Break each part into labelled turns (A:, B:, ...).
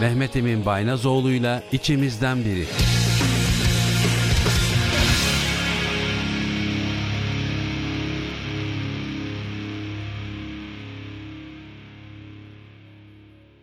A: Mehmet Emin Baynazoğlu'yla içimizden biri.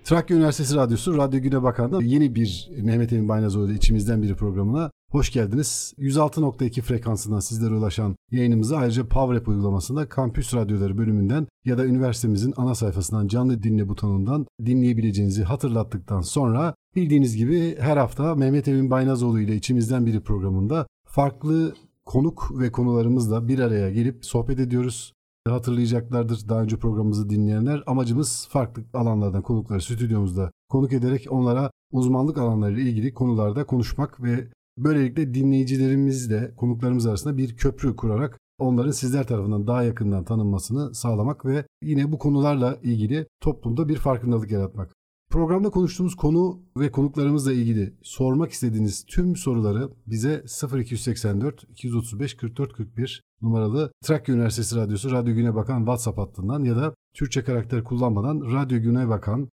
B: Trakya Üniversitesi Radyosu Radyo Güne Bakan'da yeni bir Mehmet Emin Baynazoğlu içimizden biri programına hoş geldiniz. 106.2 frekansından sizlere ulaşan yayınımızı ayrıca PowerApp uygulamasında Kampüs Radyoları bölümünden ya da üniversitemizin ana sayfasından canlı dinle butonundan dinleyebileceğinizi hatırlattıktan sonra bildiğiniz gibi her hafta Mehmet Emin Baynazoğlu ile içimizden biri programında farklı konuk ve konularımızla bir araya gelip sohbet ediyoruz hatırlayacaklardır daha önce programımızı dinleyenler. Amacımız farklı alanlardan konukları stüdyomuzda konuk ederek onlara uzmanlık alanlarıyla ilgili konularda konuşmak ve böylelikle dinleyicilerimizle konuklarımız arasında bir köprü kurarak onların sizler tarafından daha yakından tanınmasını sağlamak ve yine bu konularla ilgili toplumda bir farkındalık yaratmak. Programda konuştuğumuz konu ve konuklarımızla ilgili sormak istediğiniz tüm soruları bize 0284 235 44 41 numaralı Trakya Üniversitesi Radyosu Radyo Güne Bakan WhatsApp hattından ya da Türkçe karakter kullanmadan Radyo Güne Bakan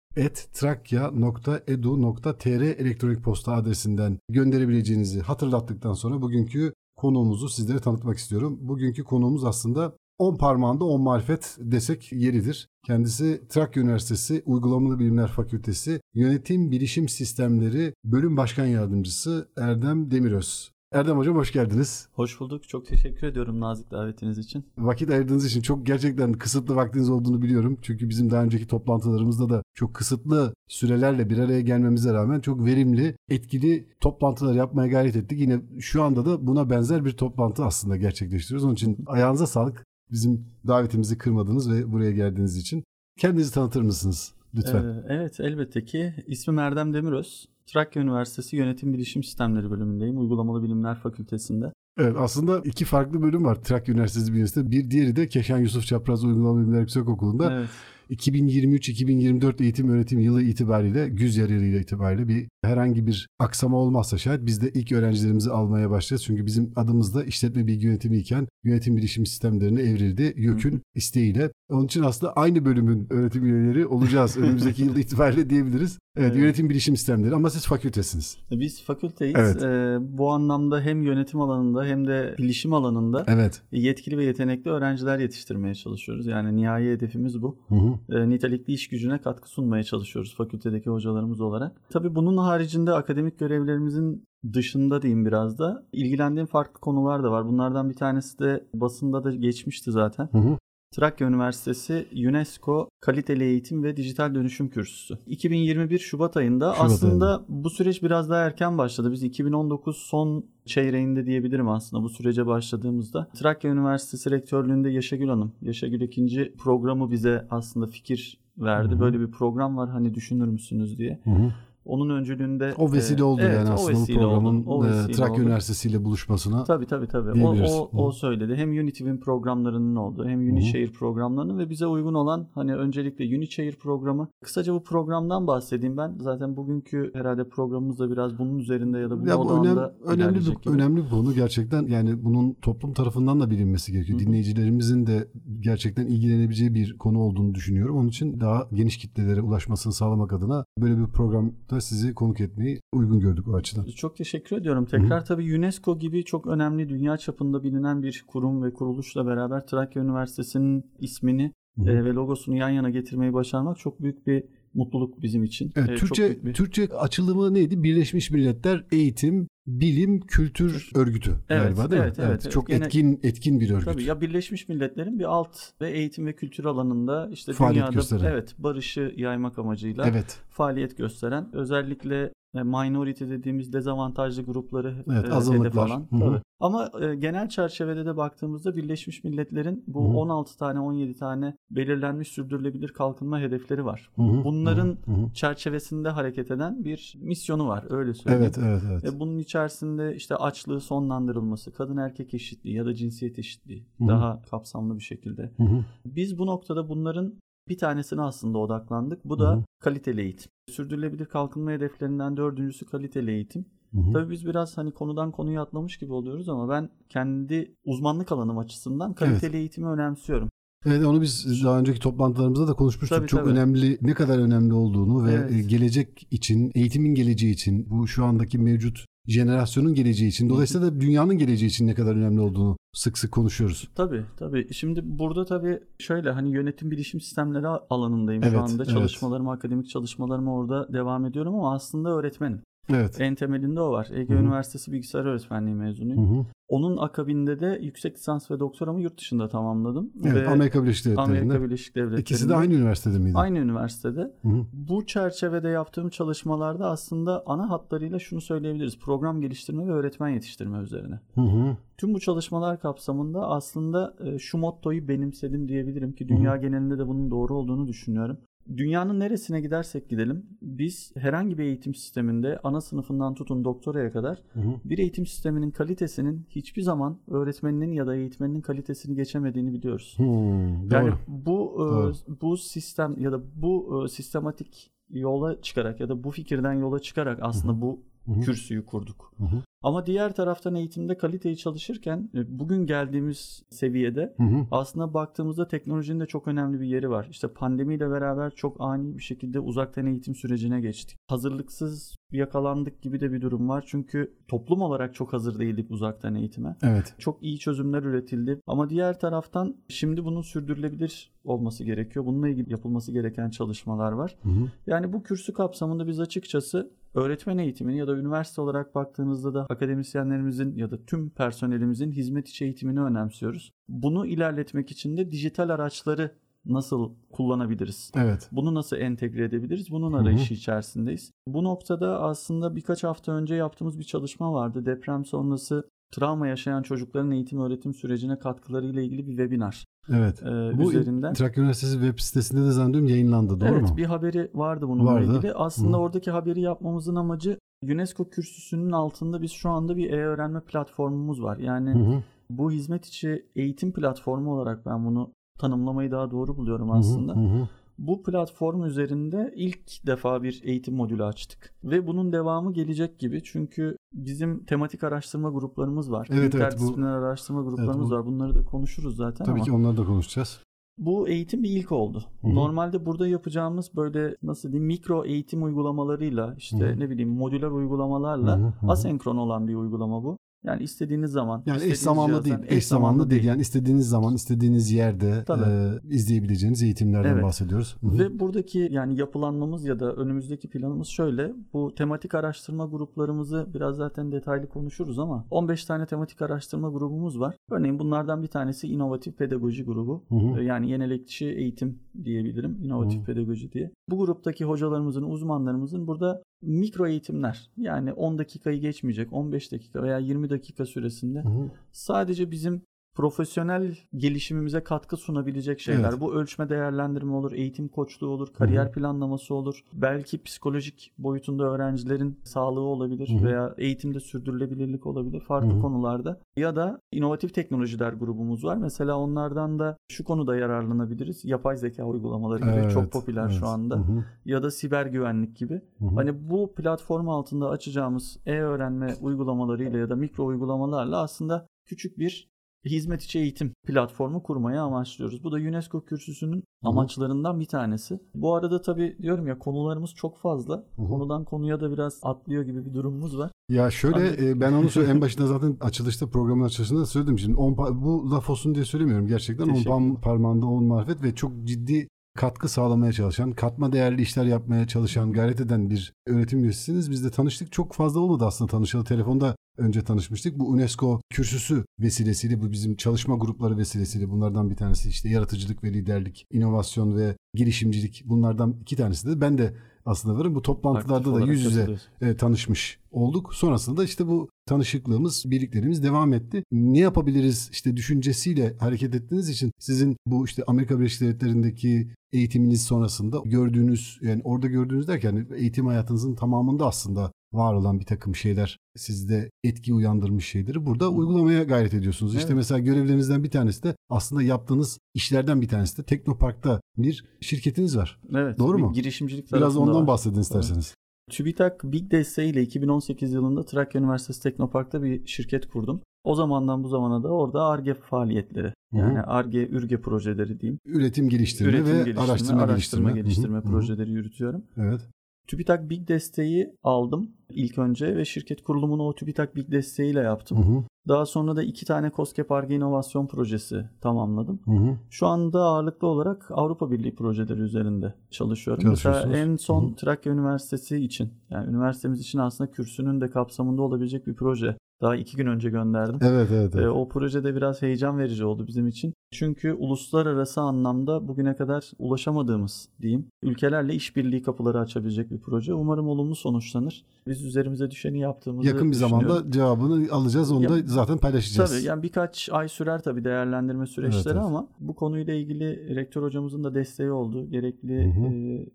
B: trakya.edu.tr elektronik posta adresinden gönderebileceğinizi hatırlattıktan sonra bugünkü konuğumuzu sizlere tanıtmak istiyorum. Bugünkü konuğumuz aslında 10 parmağında 10 marifet desek yeridir. Kendisi Trakya Üniversitesi Uygulamalı Bilimler Fakültesi Yönetim Bilişim Sistemleri Bölüm Başkan Yardımcısı Erdem Demiröz. Erdem Hocam hoş geldiniz.
C: Hoş bulduk. Çok teşekkür ediyorum nazik davetiniz için.
B: Vakit ayırdığınız için çok gerçekten kısıtlı vaktiniz olduğunu biliyorum. Çünkü bizim daha önceki toplantılarımızda da çok kısıtlı sürelerle bir araya gelmemize rağmen çok verimli, etkili toplantılar yapmaya gayret ettik. Yine şu anda da buna benzer bir toplantı aslında gerçekleştiriyoruz. Onun için ayağınıza sağlık bizim davetimizi kırmadınız ve buraya geldiğiniz için. Kendinizi tanıtır mısınız lütfen?
C: Ee, evet elbette ki. İsmim Erdem Demiröz. Trakya Üniversitesi Yönetim Bilişim Sistemleri bölümündeyim. Uygulamalı Bilimler Fakültesinde.
B: Evet aslında iki farklı bölüm var Trakya Üniversitesi bünyesinde. Bir diğeri de Keşan Yusuf Çapraz Uygulamalı Bilimler Yüksekokulu'nda. Evet. 2023-2024 eğitim öğretim yılı itibariyle güz yarı itibariyle bir herhangi bir aksama olmazsa şayet biz de ilk öğrencilerimizi almaya başlayacağız. Çünkü bizim adımız da işletme bilgi yönetimi iken yönetim bilişim sistemlerine evrildi. YÖK'ün isteğiyle. Onun için aslında aynı bölümün öğretim üyeleri olacağız önümüzdeki yıl itibariyle diyebiliriz. Evet, evet, yönetim bilişim sistemleri ama siz fakültesiniz.
C: Biz fakülteyiz. Evet. Ee, bu anlamda hem yönetim alanında hem de bilişim alanında
B: evet.
C: yetkili ve yetenekli öğrenciler yetiştirmeye çalışıyoruz. Yani nihai hedefimiz bu. Hı hı. Ee, nitelikli iş gücüne katkı sunmaya çalışıyoruz fakültedeki hocalarımız olarak. Tabii bunun haricinde akademik görevlerimizin dışında diyeyim biraz da ilgilendiğim farklı konular da var. Bunlardan bir tanesi de basında da geçmişti zaten. Hı hı. Trakya Üniversitesi UNESCO Kaliteli Eğitim ve Dijital Dönüşüm Kürsüsü. 2021 Şubat ayında Şubat aslında ayında. bu süreç biraz daha erken başladı. Biz 2019 son çeyreğinde diyebilirim aslında bu sürece başladığımızda. Trakya Üniversitesi Rektörlüğünde Yaşagül Hanım, Yaşagül ikinci programı bize aslında fikir verdi. Hı-hı. Böyle bir program var hani düşünür müsünüz diye. Hı-hı. Onun öncülüğünde
B: o vesile oldu e, evet, yani aslında bu programın oldu, o e, Trakya Üniversitesi ile buluşmasına.
C: Tabii tabii tabii. O, o, o söyledi. Hem Unitiv'in programlarının olduğu hem Unichair programlarının ve bize uygun olan hani öncelikle Unichair programı. Kısaca bu programdan bahsedeyim ben. Zaten bugünkü herhalde programımız da biraz bunun üzerinde ya da bu ya önem,
B: önemli bir, gibi. önemli bir konu gerçekten. Yani bunun toplum tarafından da bilinmesi gerekiyor. Hı. Dinleyicilerimizin de gerçekten ilgilenebileceği bir konu olduğunu düşünüyorum. Onun için daha geniş kitlelere ulaşmasını sağlamak adına böyle bir programda sizi konuk etmeyi uygun gördük o açıdan.
C: Çok teşekkür ediyorum. Tekrar Hı-hı. tabii UNESCO gibi çok önemli dünya çapında bilinen bir kurum ve kuruluşla beraber Trakya Üniversitesi'nin ismini e, ve logosunu yan yana getirmeyi başarmak çok büyük bir mutluluk bizim için.
B: Evet, ee, Türkçe bir... Türkçe açılımı neydi? Birleşmiş Milletler Eğitim Bilim Kültür Örgütü evet, galiba değil evet, mi? Evet, evet. Çok Gene, etkin etkin bir örgüt.
C: Tabii ya Birleşmiş Milletler'in bir alt ve eğitim ve kültür alanında işte faaliyet dünyada gösteren. evet barışı yaymak amacıyla evet. faaliyet gösteren özellikle minority dediğimiz dezavantajlı grupları
B: evet, e, hedef alan.
C: Tabii. Ama e, genel çerçevede de baktığımızda Birleşmiş Milletler'in bu Hı-hı. 16 tane 17 tane belirlenmiş sürdürülebilir kalkınma hedefleri var. Hı-hı. Bunların Hı-hı. çerçevesinde hareket eden bir misyonu var öyle söyleyeyim.
B: Evet evet evet.
C: E, bunun içerisinde işte açlığı sonlandırılması, kadın erkek eşitliği ya da cinsiyet eşitliği Hı-hı. daha kapsamlı bir şekilde. Hı-hı. Biz bu noktada bunların bir tanesine aslında odaklandık. Bu da Hı-hı. kaliteli eğitim. Sürdürülebilir kalkınma hedeflerinden dördüncüsü kaliteli eğitim. Hı hı. Tabii biz biraz hani konudan konuya atlamış gibi oluyoruz ama ben kendi uzmanlık alanım açısından kaliteli evet. eğitimi önemsiyorum.
B: Evet onu biz daha önceki toplantılarımızda da konuşmuştuk.
C: Tabii,
B: Çok
C: tabii.
B: önemli, ne kadar önemli olduğunu ve
C: Evet.
B: e, gelecek için, eğitimin geleceği için, bu şu andaki mevcut jenerasyonun geleceği için, dolayısıyla da dünyanın geleceği için ne kadar önemli olduğunu sık sık konuşuyoruz.
C: Tabii tabii. Şimdi burada tabii şöyle hani yönetim bilişim sistemleri alanındayım
B: Evet,
C: şu anda.
B: evet.
C: Çalışmalarımı, akademik çalışmalarımı orada devam ediyorum ama aslında öğretmenim.
B: Evet.
C: En temelinde o var. Ege
B: Hı hı.
C: Üniversitesi Bilgisayar Öğretmenliği mezunuyum.
B: hı.
C: Onun akabinde de yüksek lisans ve doktoramı yurt dışında tamamladım.
B: Evet,
C: Ve
B: Amerika Birleşik Devletleri'nde.
C: Amerika Birleşik Devletleri'nde.
B: İkisi de aynı üniversitede miydi?
C: Aynı üniversitede.
B: Hı hı.
C: Bu çerçevede yaptığım çalışmalarda aslında ana hatlarıyla şunu söyleyebiliriz. Program geliştirme ve öğretmen yetiştirme üzerine.
B: Hı hı.
C: Tüm bu çalışmalar kapsamında aslında e, şu mottoyu benimsedim diyebilirim ki dünya genelinde de bunun doğru olduğunu düşünüyorum. Dünyanın neresine gidersek gidelim biz herhangi bir eğitim sisteminde ana sınıfından tutun doktoraya kadar
B: Hı hı.
C: bir eğitim sisteminin kalitesinin hiçbir zaman öğretmeninin ya da eğitmeninin kalitesini geçemediğini biliyoruz.
B: Hı,
C: Yani
B: Doğru.
C: bu e,
B: Doğru.
C: bu sistem ya da bu e, sistematik yola çıkarak ya da bu fikirden yola çıkarak aslında bu
B: Hı hı.
C: kürsüyü kurduk.
B: Hı hı.
C: Ama diğer taraftan eğitimde kaliteyi çalışırken e, bugün geldiğimiz seviyede
B: Hı hı.
C: aslında baktığımızda teknolojinin de çok önemli bir yeri var. İşte pandemiyle beraber çok ani bir şekilde uzaktan eğitim sürecine geçtik. Hazırlıksız yakalandık gibi de bir durum var. Çünkü toplum olarak çok hazır değildik uzaktan eğitime.
B: Evet.
C: Çok iyi çözümler üretildi. Ama diğer taraftan şimdi bunun sürdürülebilir olması gerekiyor. Bununla ilgili yapılması gereken çalışmalar var.
B: Hı hı.
C: Yani bu kürsü kapsamında biz açıkçası öğretmen eğitimini ya da üniversite olarak baktığınızda da akademisyenlerimizin ya da tüm personelimizin hizmet içi eğitimini önemsiyoruz. Bunu ilerletmek için de dijital araçları nasıl kullanabiliriz?
B: Evet.
C: Bunu nasıl entegre edebiliriz? Bunun arayışı içerisindeyiz. Bu noktada aslında birkaç hafta önce yaptığımız bir çalışma vardı. Deprem sonrası travma yaşayan çocukların eğitim öğretim sürecine katkılarıyla ilgili bir webinar
B: Evet.
C: e,
B: Bu
C: üzerinden.
B: Trakya Üniversitesi web sitesinde de zannediyorum yayınlandı. Doğru
C: evet
B: mu?
C: bir haberi vardı bununla
B: Vardı.
C: ilgili. Aslında
B: Hı.
C: oradaki haberi yapmamızın amacı UNESCO kürsüsünün altında biz şu anda bir e-öğrenme platformumuz var. Yani
B: Hı hı.
C: bu hizmet içi eğitim platformu olarak ben bunu tanımlamayı daha doğru buluyorum
B: hı.
C: aslında.
B: Hı hı.
C: Bu platform üzerinde ilk defa bir eğitim modülü açtık. Ve bunun devamı gelecek gibi. Çünkü bizim tematik araştırma gruplarımız var.
B: Evet, evet, bu-
C: araştırma gruplarımız
B: bu-
C: var. Bunları da konuşuruz zaten
B: Tabii
C: ama.
B: ki onları da konuşacağız.
C: Bu eğitim bir ilk oldu.
B: Hı hı.
C: Normalde burada yapacağımız böyle nasıl diyeyim mikro eğitim uygulamalarıyla işte
B: Hı hı.
C: ne bileyim modüler uygulamalarla
B: Hı hı, hı hı.
C: asenkron olan bir uygulama bu. Yani istediğiniz zaman
B: Yani eş
C: istediğiniz
B: zamanlı değil. Eş zamanlı değil. Yani istediğiniz zaman, istediğiniz yerde
C: Tabii.
B: e, izleyebileceğiniz eğitimlerden
C: Evet.
B: bahsediyoruz.
C: Ve buradaki yani yapılanmamız ya da önümüzdeki planımız şöyle. Bu tematik araştırma gruplarımızı biraz zaten detaylı konuşuruz ama 15 tane tematik araştırma grubumuz var. Örneğin bunlardan bir tanesi inovatif pedagoji grubu.
B: Hı hı.
C: Ee, Yani yenilikçi eğitim diyebilirim. inovatif
B: Hı.
C: pedagoji diye. Bu gruptaki hocalarımızın, uzmanlarımızın burada mikro eğitimler yani 10 dakikayı geçmeyecek 15 dakika veya 20 dakika süresinde
B: hı.
C: sadece bizim profesyonel gelişimimize katkı sunabilecek şeyler.
B: Evet.
C: Bu ölçme değerlendirme olur, eğitim koçluğu olur, kariyer
B: Hı hı.
C: planlaması olur. Belki psikolojik boyutunda öğrencilerin sağlığı olabilir
B: Hı hı.
C: veya eğitimde sürdürülebilirlik olabilir farklı
B: Hı hı.
C: konularda. Ya da inovatif teknolojiler grubumuz var. Mesela onlardan da şu konuda yararlanabiliriz. Yapay zeka uygulamaları gibi
B: Evet,
C: çok popüler
B: evet.
C: şu anda.
B: Hı hı.
C: Ya da siber güvenlik gibi.
B: Hı hı.
C: Hani bu platform altında açacağımız e-öğrenme uygulamalarıyla ya da mikro uygulamalarla aslında küçük bir hizmet içi eğitim platformu kurmaya amaçlıyoruz. Bu da UNESCO kürsüsünün
B: hı.
C: amaçlarından bir tanesi. Bu arada tabii diyorum ya konularımız çok fazla.
B: Hı hı.
C: Konudan konuya da biraz atlıyor gibi bir durumumuz var.
B: Ya şöyle
C: Anladım.
B: e, ben onu söyle en başında zaten açılışta programın açılışında da söyledim şimdi on bu laf olsun diye söylemiyorum gerçekten on
C: Teşekkür
B: par- parmağında on marifet ve çok ciddi katkı sağlamaya çalışan, katma değerli işler yapmaya çalışan, gayret eden bir öğretim üyesisiniz. Biz de tanıştık. Çok fazla olmadı aslında tanışalı. Telefonda önce tanışmıştık. Bu UNESCO kürsüsü vesilesiyle, bu bizim çalışma grupları vesilesiyle bunlardan bir tanesi işte yaratıcılık ve liderlik, inovasyon ve girişimcilik bunlardan iki tanesi de ben de aslında varım. Bu toplantılarda
C: Aktif
B: da yüz yüze e, tanışmış olduk. Sonrasında işte bu tanışıklığımız, birliklerimiz devam etti. Ne yapabiliriz işte düşüncesiyle hareket ettiğiniz için sizin bu işte Amerika Birleşik Devletleri'ndeki eğitiminiz sonrasında gördüğünüz yani orada gördüğünüz derken eğitim hayatınızın tamamında aslında var olan bir takım şeyler sizde etki uyandırmış şeyleri burada uygulamaya gayret ediyorsunuz. İşte
C: Evet.
B: mesela görevlerinizden bir tanesi de aslında yaptığınız işlerden bir tanesi de Teknopark'ta bir şirketiniz var.
C: Evet.
B: Doğru
C: bir
B: mu?
C: Girişimcilik
B: Biraz ondan
C: var.
B: bahsedin isterseniz.
C: TÜBİTAK Big desteğiyle 2018 yılında Trakya Üniversitesi Teknopark'ta bir şirket kurdum. O zamandan bu zamana da orada ARGE faaliyetleri yani ARGE, ÜRGE projeleri diyeyim.
B: Üretim geliştirme
C: Üretim
B: ve
C: geliştirme,
B: araştırma,
C: araştırma
B: geliştirme,
C: geliştirme
B: Hı hı.
C: projeleri yürütüyorum.
B: Evet.
C: TÜBİTAK Big desteği aldım ilk önce ve şirket kurulumunu o TÜBİTAK Big desteğiyle yaptım.
B: Hı hı.
C: Daha sonra da iki tane COSGAP ARGE inovasyon projesi tamamladım.
B: Hı hı.
C: Şu anda ağırlıklı olarak Avrupa Birliği projeleri üzerinde çalışıyorum. Mesela en son
B: Hı hı.
C: Trakya Üniversitesi için, yani üniversitemiz için aslında kürsünün de kapsamında olabilecek bir proje. Daha iki gün önce gönderdim.
B: Evet evet. evet.
C: Ee, o projede biraz heyecan verici oldu bizim için. Çünkü uluslararası anlamda bugüne kadar ulaşamadığımız diyeyim ülkelerle işbirliği kapıları açabilecek bir proje. Umarım olumlu sonuçlanır. Biz üzerimize düşeni yaptığımızı
B: Yakın bir zamanda cevabını alacağız. Onu
C: Ya-
B: da zaten paylaşacağız.
C: Tabii yani birkaç ay sürer tabii değerlendirme süreçleri
B: evet.
C: ama bu konuyla ilgili rektör hocamızın da desteği oldu. Gerekli
B: Hı hı.
C: e,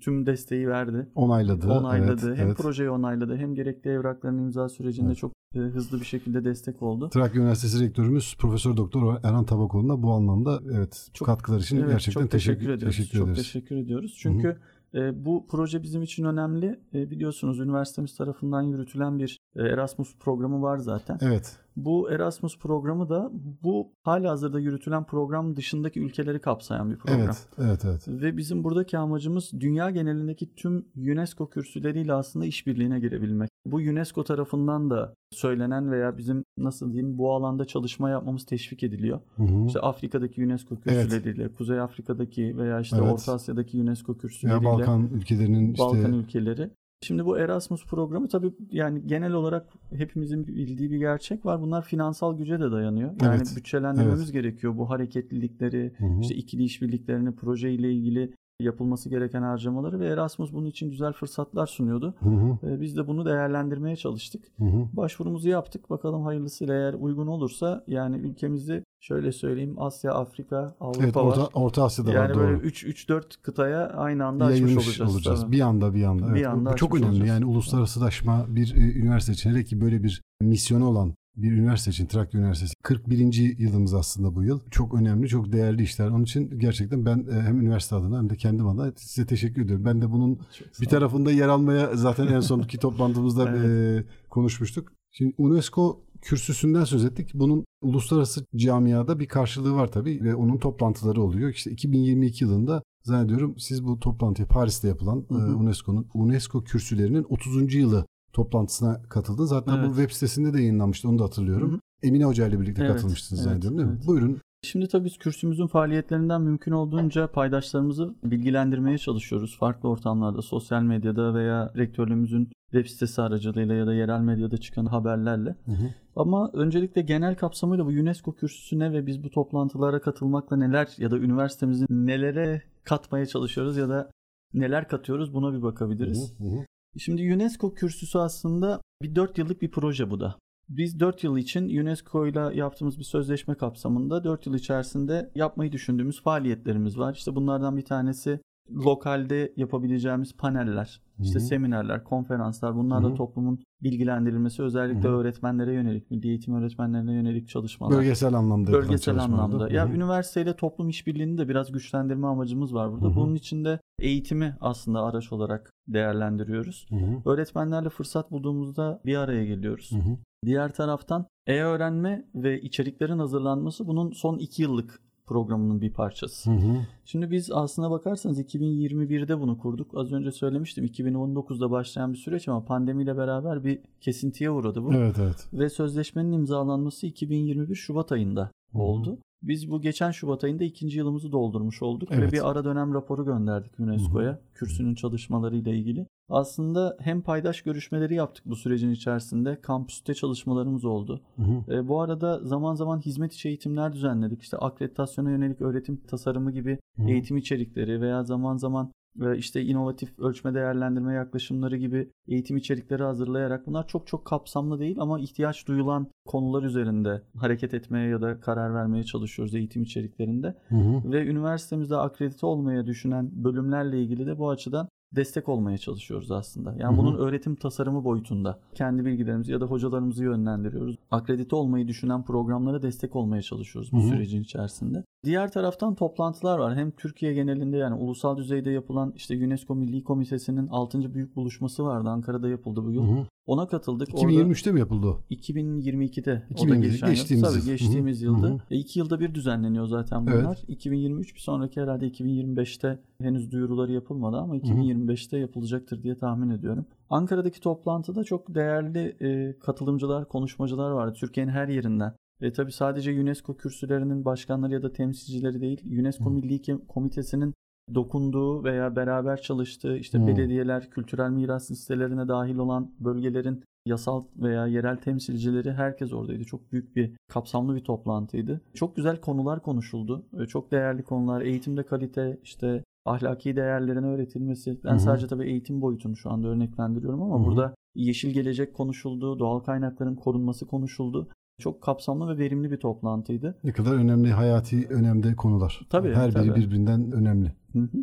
C: tüm desteği verdi.
B: Onayladı.
C: Onayladı.
B: Evet,
C: hem
B: evet.
C: projeyi onayladı hem gerekli evrakların imza sürecinde
B: Evet.
C: çok e, hızlı bir şekilde destek oldu.
B: Trakya Üniversitesi Rektörümüz Profesör Doktor Erhan Tabakoğlu'na bu anlamda evet
C: Çok-
B: katkılar için
C: Evet,
B: gerçekten
C: çok teşekkür,
B: teşekkür,
C: ediyoruz.
B: teşekkür
C: çok
B: ederiz.
C: teşekkür ediyoruz. Çünkü e, bu proje bizim için önemli. E, biliyorsunuz üniversitemiz tarafından yürütülen bir Erasmus programı var zaten.
B: Evet.
C: Bu Erasmus programı da bu halihazırda yürütülen program dışındaki ülkeleri kapsayan bir program.
B: Evet. Evet evet.
C: Ve bizim buradaki amacımız dünya genelindeki tüm UNESCO kürsüleriyle aslında işbirliğine girebilmek. Bu UNESCO tarafından da söylenen veya bizim nasıl diyeyim bu alanda çalışma yapmamız teşvik ediliyor.
B: Hı hı.
C: İşte Afrika'daki UNESCO kürsüleriyle, Kuzey Afrika'daki veya işte
B: Evet.
C: Orta Asya'daki UNESCO
B: Ya
C: kürsüleriyle,
B: Balkan ülkelerinin işte
C: Balkan ülkeleri. Şimdi bu Erasmus programı tabii yani genel olarak hepimizin bildiği bir gerçek var. Bunlar finansal güce de dayanıyor. Yani
B: Evet,
C: bütçelendirmemiz gerekiyor bu hareketlilikleri,
B: Hı hı.
C: işte ikili işbirliklerini, projeyle ilgili yapılması gereken harcamaları ve Erasmus bunun için güzel fırsatlar sunuyordu.
B: Hı hı.
C: Ee, Biz de bunu değerlendirmeye çalıştık.
B: Hı hı.
C: Başvurumuzu yaptık. Bakalım hayırlısıyla eğer uygun olursa yani ülkemizi şöyle söyleyeyim Asya, Afrika, Avrupa
B: Evet
C: var.
B: Orta, Orta Asya'da var
C: yani
B: doğru.
C: böyle 3 3 4 kıtaya aynı anda açmış
B: Yayılmış
C: olacağız. tabii.
B: Bir anda bir anda.
C: Bir
B: Evet,
C: anda
B: bu çok
C: açmış
B: önemli.
C: olacağız.
B: Yani uluslararasılaşma bir e, üniversite için hele ki böyle bir misyonu olan bir üniversite için Trakya Üniversitesi 41. yılımız aslında bu yıl. Çok önemli, çok değerli işler. Onun için gerçekten ben e, hem üniversite adına hem de kendim adına size teşekkür ediyorum. Ben de bunun bir tarafında yer almaya zaten en sonki toplantımızda e, konuşmuştuk. Şimdi UNESCO kürsüsünden söz ettik. Bunun uluslararası camiada bir karşılığı var tabii ve onun toplantıları oluyor. İşte 2022 yılında zannediyorum siz bu toplantıya Paris'te yapılan e, UNESCO'nun UNESCO kürsülerinin 30. yılı toplantısına katıldınız. Hatta
C: Evet.
B: bu web sitesinde de yayınlanmıştı onu da hatırlıyorum.
C: Hı hı.
B: Emine Hoca ile birlikte
C: Evet,
B: katılmıştınız
C: evet,
B: zannediyorum değil mi?
C: evet.
B: Buyurun.
C: Şimdi tabii biz kürsümüzün faaliyetlerinden mümkün olduğunca paydaşlarımızı bilgilendirmeye çalışıyoruz. Farklı ortamlarda, sosyal medyada veya rektörlüğümüzün web sitesi aracılığıyla ya da yerel medyada çıkan haberlerle.
B: Hı hı.
C: Ama öncelikle genel kapsamıyla bu UNESCO kürsüsü ne ve biz bu toplantılara katılmakla neler ya da üniversitemizin nelere katmaya çalışıyoruz ya da neler katıyoruz buna bir bakabiliriz.
B: Hı hı.
C: Şimdi UNESCO kürsüsü aslında bir 4 yıllık bir proje bu da. Biz 4 yıl için UNESCO ile yaptığımız bir sözleşme kapsamında 4 yıl içerisinde yapmayı düşündüğümüz faaliyetlerimiz var. İşte bunlardan bir tanesi lokalde yapabileceğimiz paneller, işte
B: Hı hı.
C: seminerler, konferanslar bunlarla
B: Hı hı.
C: toplumun bilgilendirilmesi özellikle
B: Hı hı.
C: öğretmenlere yönelik, milli eğitim öğretmenlerine yönelik çalışmalar.
B: Bölgesel anlamda
C: Bölgesel anlamda.
B: Hı
C: Ya üniversiteyle toplum işbirliğini de biraz güçlendirme amacımız var burada.
B: Hı hı.
C: Bunun için de eğitimi aslında araç olarak değerlendiriyoruz.
B: Hı hı.
C: Öğretmenlerle fırsat bulduğumuzda bir araya geliyoruz.
B: Hı hı.
C: Diğer taraftan e-öğrenme ve içeriklerin hazırlanması bunun son iki yıllık programının bir parçası.
B: Hı hı.
C: Şimdi biz aslına bakarsanız 2021'de bunu kurduk. Az önce söylemiştim 2019'da başlayan bir süreç ama pandemiyle beraber bir kesintiye uğradı bu.
B: Evet evet.
C: Ve sözleşmenin imzalanması 2021 Şubat ayında
B: Hı
C: oldu. Biz bu geçen Şubat ayında ikinci yılımızı doldurmuş olduk ve
B: Evet.
C: bir ara dönem raporu gönderdik UNESCO'ya kürsünün çalışmalarıyla ilgili. Aslında hem paydaş görüşmeleri yaptık bu sürecin içerisinde, kampüste çalışmalarımız oldu.
B: Hı hı.
C: E, bu arada zaman zaman hizmet içi eğitimler düzenledik. İşte akreditasyona yönelik öğretim tasarımı gibi
B: Hı
C: eğitim içerikleri veya zaman zaman e, işte inovatif ölçme değerlendirme yaklaşımları gibi eğitim içerikleri hazırlayarak bunlar çok çok kapsamlı değil ama ihtiyaç duyulan konular üzerinde hareket etmeye ya da karar vermeye çalışıyoruz eğitim içeriklerinde.
B: Hı hı.
C: Ve üniversitemizde akredite olmaya düşünen bölümlerle ilgili de bu açıdan destek olmaya çalışıyoruz aslında. Yani
B: Hı hı.
C: bunun öğretim tasarımı boyutunda kendi bilgilerimizi ya da hocalarımızı yönlendiriyoruz. Akredite olmayı düşünen programlara destek olmaya çalışıyoruz bu
B: Hı hı.
C: sürecin içerisinde. Diğer taraftan toplantılar var. Hem Türkiye genelinde yani ulusal düzeyde yapılan işte UNESCO Milli Komitesi'nin 6. büyük buluşması vardı. Ankara'da yapıldı bu yıl. Hı hı. Ona katıldık.
B: 2023'te Orada, mi yapıldı o?
C: 2022'de.
B: 2022'de o da geçen geçtiğimiz
C: yıl. Tabii geçtiğimiz hı hı. yılda. Hı hı. E, iki yılda bir düzenleniyor zaten bunlar. Evet. 2023 bir sonraki herhalde 2025'te henüz duyuruları yapılmadı ama 2025'te yapılacaktır diye tahmin ediyorum. Ankara'daki toplantıda çok değerli e, katılımcılar, konuşmacılar vardı. Türkiye'nin her yerinden. Ve tabii sadece UNESCO kürsülerinin başkanları ya da temsilcileri değil, UNESCO Hı. Milli Komitesi'nin dokunduğu veya beraber çalıştığı işte hmm. belediyeler, kültürel miras listelerine dahil olan bölgelerin yasal veya yerel temsilcileri herkes oradaydı. Çok büyük bir kapsamlı bir toplantıydı. Çok güzel konular konuşuldu. Çok değerli konular, eğitimde kalite, işte ahlaki değerlerin öğretilmesi. Ben hı sadece tabii eğitim boyutunu şu anda örneklendiriyorum ama hı burada yeşil gelecek konuşuldu, doğal kaynakların korunması konuşuldu. Çok kapsamlı ve verimli bir toplantıydı.
B: Ne kadar önemli, hayati önemde konular. Tabii. Her tabii. biri birbirinden önemli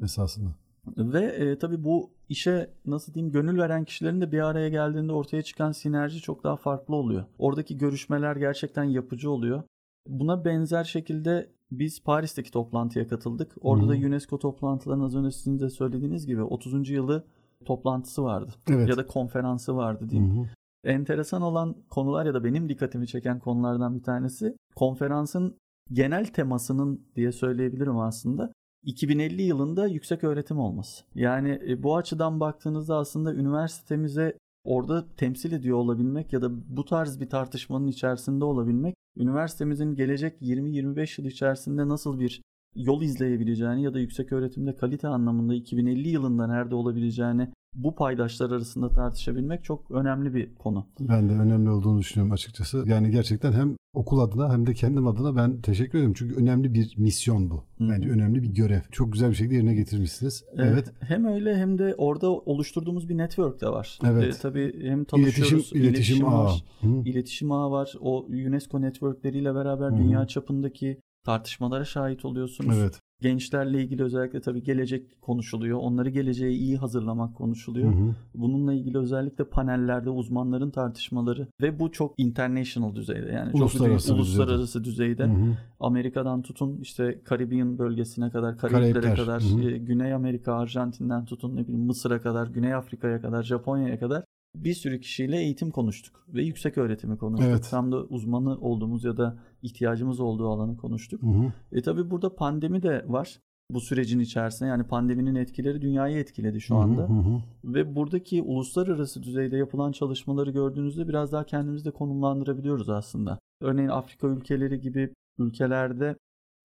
B: esasında.
C: Ve e, tabii bu işe nasıl diyeyim gönül veren kişilerin de bir araya geldiğinde ortaya çıkan sinerji çok daha farklı oluyor. Oradaki görüşmeler gerçekten yapıcı oluyor. Buna benzer şekilde biz Paris'teki toplantıya katıldık. Orada hmm. da UNESCO toplantılarının az önce sizin de söylediğiniz gibi 30. yılı toplantısı vardı. Evet. Ya da konferansı vardı diyeyim. Hmm. Enteresan olan konular ya da benim dikkatimi çeken konulardan bir tanesi konferansın genel temasının diye söyleyebilirim aslında 2050 yılında yüksek öğretim olması. Yani e, bu açıdan baktığınızda aslında üniversitemize orada temsil ediyor olabilmek ya da bu tarz bir tartışmanın içerisinde olabilmek üniversitemizin gelecek 20-25 yıl içerisinde nasıl bir yol izleyebileceğini ya da yüksek öğretimde kalite anlamında 2050 yılında nerede olabileceğini bu paydaşlar arasında tartışabilmek çok önemli bir konu.
B: Ben de önemli olduğunu düşünüyorum açıkçası. Yani gerçekten hem okul adına hem de kendim adına ben teşekkür ederim. Çünkü önemli bir misyon bu. Bence önemli bir görev. Çok güzel bir şekilde yerine getirmişsiniz. Evet. evet.
C: Hem öyle hem de orada oluşturduğumuz bir network de var.
B: Evet.
C: Ee, tabii hem tanışıyoruz.
B: İletişim, iletişim, iletişim ağı.
C: var. Hı. İletişim ağı var. O UNESCO networkleriyle beraber Hı. dünya çapındaki tartışmalara şahit oluyorsunuz. Evet. Gençlerle ilgili özellikle tabii gelecek konuşuluyor. Onları geleceğe iyi hazırlamak konuşuluyor. Hı hı. Bununla ilgili özellikle panellerde uzmanların tartışmaları ve bu çok international düzeyde yani
B: uluslararası
C: çok düzeyde. uluslararası düzeyde. Hı hı. Amerika'dan tutun işte Caribbean bölgesine kadar, Karayiplere kadar, hı hı. E, Güney Amerika, Arjantin'den tutun ne bileyim Mısır'a kadar, Güney Afrika'ya kadar, Japonya'ya kadar bir sürü kişiyle eğitim konuştuk ve yüksek öğretimi konuştuk. Evet. Tam da uzmanı olduğumuz ya da ihtiyacımız olduğu alanı konuştuk. Hı hı. E tabi burada pandemi de var bu sürecin içerisinde yani pandeminin etkileri dünyayı etkiledi şu anda. Hı hı. Ve buradaki uluslararası düzeyde yapılan çalışmaları gördüğünüzde biraz daha kendimizde konumlandırabiliyoruz aslında. Örneğin Afrika ülkeleri gibi ülkelerde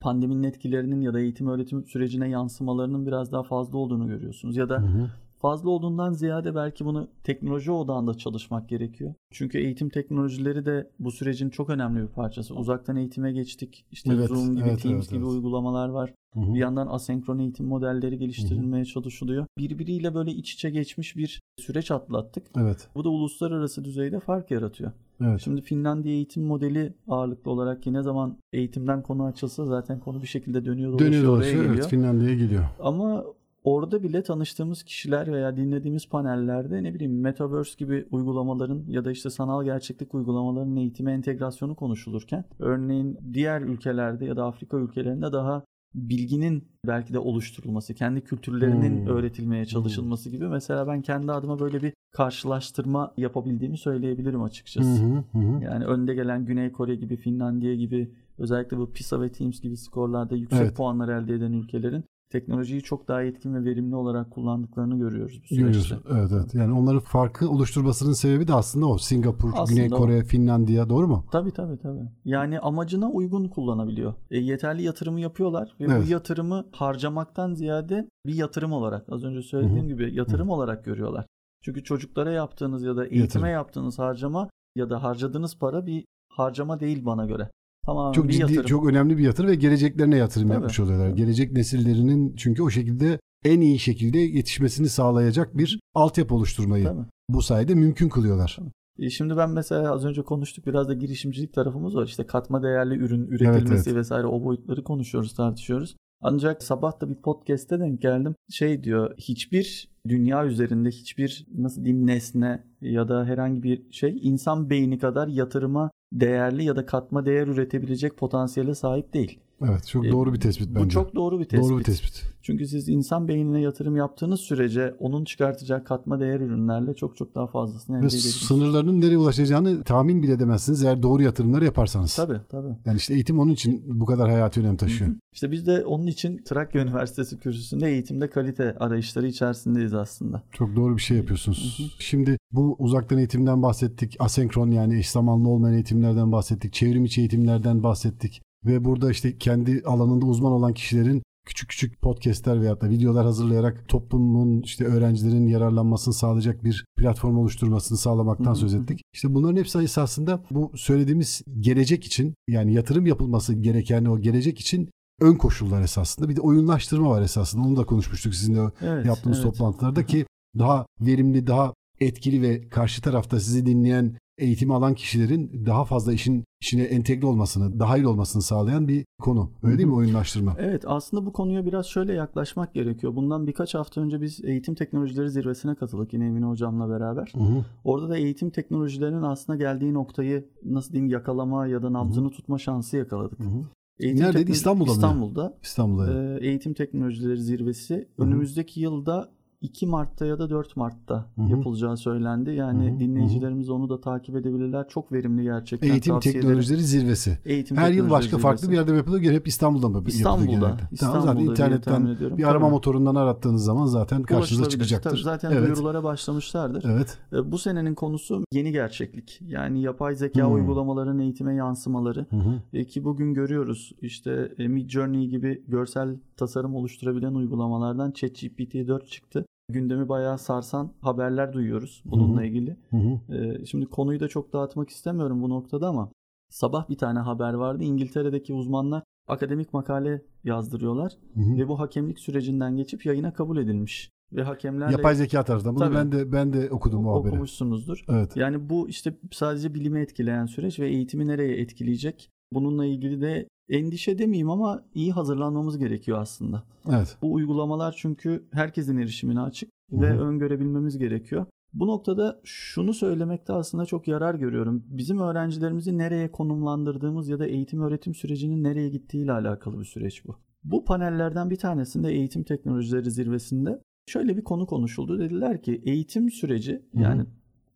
C: pandeminin etkilerinin ya da eğitim öğretim sürecine yansımalarının biraz daha fazla olduğunu görüyorsunuz. Ya da hı hı fazla olduğundan ziyade belki bunu teknoloji odağında çalışmak gerekiyor. Çünkü eğitim teknolojileri de bu sürecin çok önemli bir parçası. Uzaktan eğitime geçtik. İşte evet, Zoom gibi, evet, Teams evet, gibi evet. uygulamalar var. Hı-hı. Bir yandan asenkron eğitim modelleri geliştirilmeye Hı-hı. çalışılıyor. Birbiriyle böyle iç içe geçmiş bir süreç atlattık.
B: Evet.
C: Bu da uluslararası düzeyde fark yaratıyor. Evet. Şimdi Finlandiya eğitim modeli ağırlıklı olarak ki ne zaman eğitimden konu açılsa zaten konu bir şekilde dönüyor dolaşıyor, dönüyor, dolaşıyor oraya geliyor. Evet,
B: Finlandiya'ya geliyor.
C: Ama Orada bile tanıştığımız kişiler veya dinlediğimiz panellerde ne bileyim Metaverse gibi uygulamaların ya da işte sanal gerçeklik uygulamalarının eğitime entegrasyonu konuşulurken örneğin diğer ülkelerde ya da Afrika ülkelerinde daha bilginin belki de oluşturulması, kendi kültürlerinin hmm. öğretilmeye çalışılması gibi. Mesela ben kendi adıma böyle bir karşılaştırma yapabildiğimi söyleyebilirim açıkçası. Hmm. Hmm. Yani önde gelen Güney Kore gibi, Finlandiya gibi özellikle bu PISA ve TEAMS gibi skorlarda yüksek evet. puanlar elde eden ülkelerin teknolojiyi çok daha etkin ve verimli olarak kullandıklarını görüyoruz bu süreçte. Görüyoruz.
B: Evet evet. Yani onların farkı oluşturmasının sebebi de aslında o. Singapur, aslında Güney Kore, o. Finlandiya doğru mu?
C: Tabii tabii tabii. Yani amacına uygun kullanabiliyor. E, yeterli yatırımı yapıyorlar ve evet. bu yatırımı harcamaktan ziyade bir yatırım olarak az önce söylediğim Hı-hı. gibi yatırım Hı-hı. olarak görüyorlar. Çünkü çocuklara yaptığınız ya da eğitime yatırım. yaptığınız harcama ya da harcadığınız para bir harcama değil bana göre.
B: Tamamen çok ciddi, yatırım. çok önemli bir yatırım ve geleceklerine yatırım Tabii. yapmış oluyorlar. Tabii. Gelecek nesillerinin çünkü o şekilde en iyi şekilde yetişmesini sağlayacak bir altyapı oluşturmayı Tabii. bu sayede mümkün kılıyorlar.
C: E şimdi ben mesela az önce konuştuk biraz da girişimcilik tarafımız var. İşte katma değerli ürün üretilmesi evet, evet. vesaire o boyutları konuşuyoruz, tartışıyoruz. Ancak sabah da bir podcast'te denk geldim. Şey diyor hiçbir dünya üzerinde hiçbir nasıl diyeyim nesne ya da herhangi bir şey insan beyni kadar yatırıma değerli ya da katma değer üretebilecek potansiyele sahip değil.
B: Evet çok
C: E,
B: doğru bir tespit bence.
C: Bu çok doğru bir tespit.
B: Doğru bir tespit.
C: Çünkü siz insan beynine yatırım yaptığınız sürece onun çıkartacağı katma değer ürünlerle çok çok daha fazlasını elde edebilirsiniz.
B: sınırlarının nereye ulaşacağını tahmin bile edemezsiniz eğer doğru yatırımları yaparsanız.
C: Tabii tabii.
B: Yani işte eğitim onun için bu kadar hayati önem taşıyor.
C: İşte biz de onun için Trakya Üniversitesi kürsüsünde eğitimde kalite arayışları içerisindeyiz aslında.
B: Çok doğru bir şey yapıyorsunuz. Şimdi bu uzaktan eğitimden bahsettik. Asenkron yani eş zamanlı olmayan eğitimlerden bahsettik. Çevrim içi eğitimlerden bahsettik. Ve burada işte kendi alanında uzman olan kişilerin küçük küçük podcastler veyahut da videolar hazırlayarak toplumun işte öğrencilerin yararlanmasını sağlayacak bir platform oluşturmasını sağlamaktan
C: Hı hı
B: söz ettik. İşte bunların hepsi esasında bu söylediğimiz gelecek için yani yatırım yapılması gereken o gelecek için ön koşullar esasında. Bir de oyunlaştırma var esasında. Onu da konuşmuştuk sizinle
C: Evet,
B: yaptığımız
C: evet.
B: toplantılarda ki daha verimli, daha etkili ve karşı tarafta sizi dinleyen eğitimi alan kişilerin daha fazla işin işine entegre olmasını, dahil olmasını sağlayan bir konu. Öyle değil mi oyunlaştırma?
C: Evet aslında bu konuya biraz şöyle yaklaşmak gerekiyor. Bundan birkaç hafta önce biz eğitim teknolojileri zirvesine katıldık yine Emine hocamla beraber.
B: Hı hı.
C: Orada da eğitim teknolojilerinin aslında geldiği noktayı nasıl diyeyim yakalama ya da nabzını tutma şansı yakaladık.
B: Hı hı.
C: Eğitim
B: Neredeydi? İstanbul'da mı?
C: İstanbul'da.
B: İstanbul'da.
C: Ee, eğitim teknolojileri zirvesi önümüzdeki yılda 2 Mart'ta ya da 4 Mart'ta
B: Hı hı.
C: yapılacağı söylendi. Yani
B: Hı hı,
C: dinleyicilerimiz onu da takip edebilirler. Çok verimli gerçekten.
B: Eğitim
C: ederim.
B: teknolojileri zirvesi.
C: Eğitim
B: Her yıl başka farklı
C: zirvesi.
B: bir yerde yapılıyor? Hep İstanbul'da mı yapılıyor
C: İstanbul'da.
B: genelde? Tamam,
C: İstanbul'da
B: zaten internetten bir arama
C: Tabii.
B: motorundan arattığınız zaman zaten karşınıza çıkacaktır.
C: Tabii zaten
B: evet.
C: duyurulara başlamışlardır.
B: Evet.
C: E, Bu senenin konusu yeni gerçeklik. Yani yapay zeka
B: Hmm.
C: uygulamaların eğitime yansımaları.
B: Hı hı.
C: E, ki bugün görüyoruz işte e, Midjourney gibi görsel tasarım oluşturabilen uygulamalardan ChatGPT 4 çıktı. Gündemi bayağı sarsan haberler duyuyoruz bununla
B: Hı hı.
C: ilgili.
B: Hı hı.
C: E, şimdi konuyu da çok dağıtmak istemiyorum bu noktada ama sabah bir tane haber vardı. İngiltere'deki uzmanlar akademik makale yazdırıyorlar
B: Hı hı.
C: ve bu hakemlik sürecinden geçip yayına kabul edilmiş. Ve hakemlerle
B: Yapay zeka tarafından. Bunu
C: Tabii.
B: ben de ben de okudum o haberi.
C: okumuşsunuzdur.
B: Evet.
C: Yani bu işte sadece bilimi etkileyen süreç ve eğitimi nereye etkileyecek? Bununla ilgili de endişe demeyeyim ama iyi hazırlanmamız gerekiyor aslında.
B: Evet.
C: Bu uygulamalar çünkü herkesin erişimine açık ve
B: hı.
C: öngörebilmemiz gerekiyor. Bu noktada şunu söylemekte aslında çok yarar görüyorum. Bizim öğrencilerimizi nereye konumlandırdığımız ya da eğitim öğretim sürecinin nereye gittiğiyle alakalı bir süreç bu. Bu panellerden bir tanesinde eğitim teknolojileri zirvesinde şöyle bir konu konuşuldu. Dediler ki eğitim süreci
B: Hı hı.
C: yani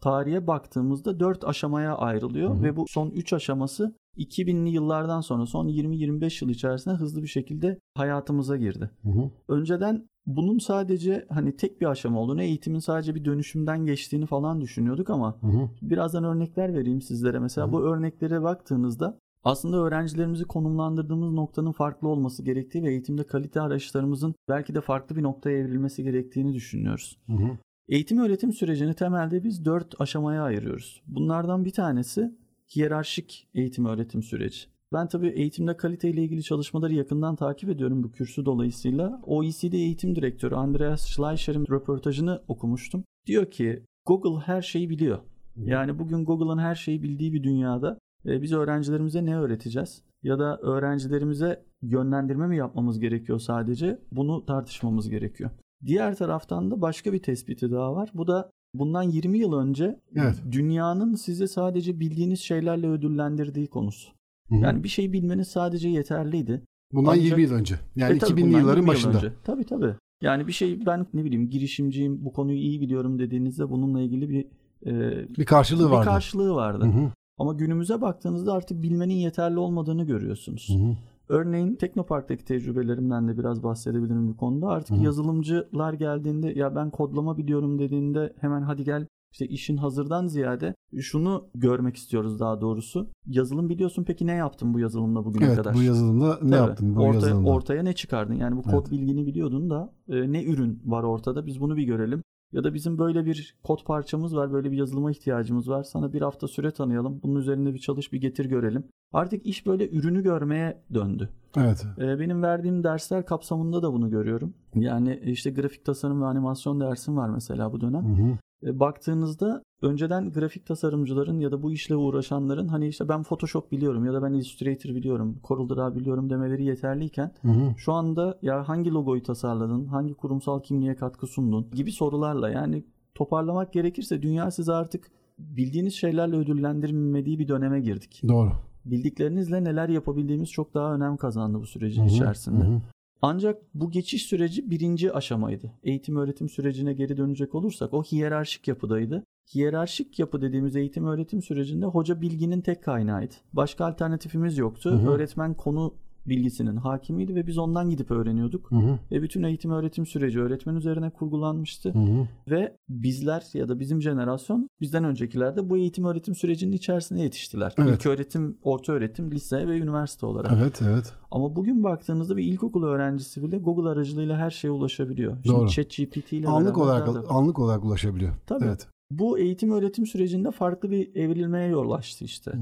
C: tarihe baktığımızda 4 aşamaya ayrılıyor
B: Hı hı.
C: ve bu son 3 aşaması 2000'li yıllardan sonra son 20-25 yıl içerisinde hızlı bir şekilde hayatımıza girdi.
B: Hı hı.
C: Önceden bunun sadece hani tek bir aşama olduğunu, eğitimin sadece bir dönüşümden geçtiğini falan düşünüyorduk ama
B: Hı hı.
C: birazdan örnekler vereyim sizlere. Mesela
B: Hı.
C: bu örneklere baktığınızda aslında öğrencilerimizi konumlandırdığımız noktanın farklı olması gerektiği ve eğitimde kalite arayışlarımızın belki de farklı bir noktaya evrilmesi gerektiğini düşünüyoruz.
B: Hı hı.
C: Eğitim öğretim sürecini temelde biz dört aşamaya ayırıyoruz. Bunlardan bir tanesi hiyerarşik eğitim öğretim süreci. Ben tabii eğitimde kalite ile ilgili çalışmaları yakından takip ediyorum bu kürsü dolayısıyla. OECD Eğitim Direktörü Andreas Schleicher'in röportajını okumuştum. Diyor ki Google her şeyi biliyor. Yani bugün Google'ın her şeyi bildiği bir dünyada e, biz öğrencilerimize ne öğreteceğiz? Ya da öğrencilerimize yönlendirme mi yapmamız gerekiyor sadece? Bunu tartışmamız gerekiyor. Diğer taraftan da başka bir tespiti daha var. Bu da bundan 20 yıl önce
B: Evet.
C: dünyanın sizi sadece bildiğiniz şeylerle ödüllendirdiği konusu.
B: Hı hı.
C: Yani bir şey bilmeniz sadece yeterliydi.
B: Bundan
C: Ancak-
B: 20 yıl önce. Yani
C: E tabii
B: 2000'li
C: bundan
B: yılların
C: 20 yıl
B: başında.
C: önce. Tabii tabii. Yani bir şey ben ne bileyim girişimciyim, bu konuyu iyi biliyorum dediğinizde bununla ilgili bir e,
B: Bir karşılığı
C: bir
B: vardı.
C: karşılığı vardı.
B: Hı hı.
C: Ama günümüze baktığınızda artık bilmenin yeterli olmadığını görüyorsunuz.
B: Hı hı.
C: Örneğin Teknopark'taki tecrübelerimden de biraz bahsedebilirim bu konuda. Artık
B: Hı
C: yazılımcılar geldiğinde ya ben kodlama biliyorum dediğinde hemen hadi gel işte işin hazırdan ziyade şunu görmek istiyoruz daha doğrusu. Yazılım biliyorsun peki ne yaptın bu yazılımla bugüne
B: Evet
C: kadar?
B: bu yazılımda ne
C: Tabii.
B: yaptın bu
C: ortaya,
B: yazılımda?
C: ortaya ne çıkardın? Yani bu kod
B: Evet.
C: bilgini biliyordun da e, ne ürün var ortada biz bunu bir görelim. Ya da bizim böyle bir kod parçamız var, böyle bir yazılıma ihtiyacımız var. Sana bir hafta süre tanıyalım. Bunun üzerinde bir çalış, bir getir görelim. Artık iş böyle ürünü görmeye döndü.
B: Evet.
C: E, benim verdiğim dersler kapsamında da bunu görüyorum. Yani işte grafik tasarım ve animasyon dersim var mesela bu dönem.
B: Hı hı.
C: E, baktığınızda önceden grafik tasarımcıların ya da bu işle uğraşanların hani işte ben Photoshop biliyorum ya da ben Illustrator biliyorum, CorelDRAW biliyorum demeleri yeterliyken
B: Hı hı.
C: şu anda ya hangi logoyu tasarladın, hangi kurumsal kimliğe katkı sundun gibi sorularla yani toparlamak gerekirse dünya sizi artık bildiğiniz şeylerle ödüllendirmediği bir döneme girdik.
B: Doğru.
C: bildiklerinizle neler yapabildiğimiz çok daha önem kazandı bu sürecin içerisinde.
B: Hı hı.
C: Ancak bu geçiş süreci birinci aşamaydı. Eğitim öğretim sürecine geri dönecek olursak o hiyerarşik yapıdaydı. Hiyerarşik yapı dediğimiz eğitim öğretim sürecinde hoca bilginin tek kaynağıydı. Başka alternatifimiz yoktu.
B: Hı hı.
C: Öğretmen konu bilgisinin hakimiydi ve biz ondan gidip öğreniyorduk.
B: Hı hı.
C: Ve bütün eğitim öğretim süreci öğretmen üzerine kurgulanmıştı.
B: Hı hı.
C: Ve bizler ya da bizim jenerasyon bizden öncekiler de bu eğitim öğretim sürecinin içerisine yetiştiler.
B: Evet.
C: İlk öğretim, orta öğretim, lise ve üniversite olarak.
B: Evet, evet.
C: Ama bugün baktığınızda bir ilkokul öğrencisi bile Google aracılığıyla her şeye ulaşabiliyor.
B: Doğru.
C: Şimdi ChatGPT ile
B: Anlık olarak
C: da-
B: anlık olarak ulaşabiliyor.
C: Tabii.
B: Evet.
C: Bu eğitim öğretim sürecinde farklı bir evrilmeye yol açtı işte.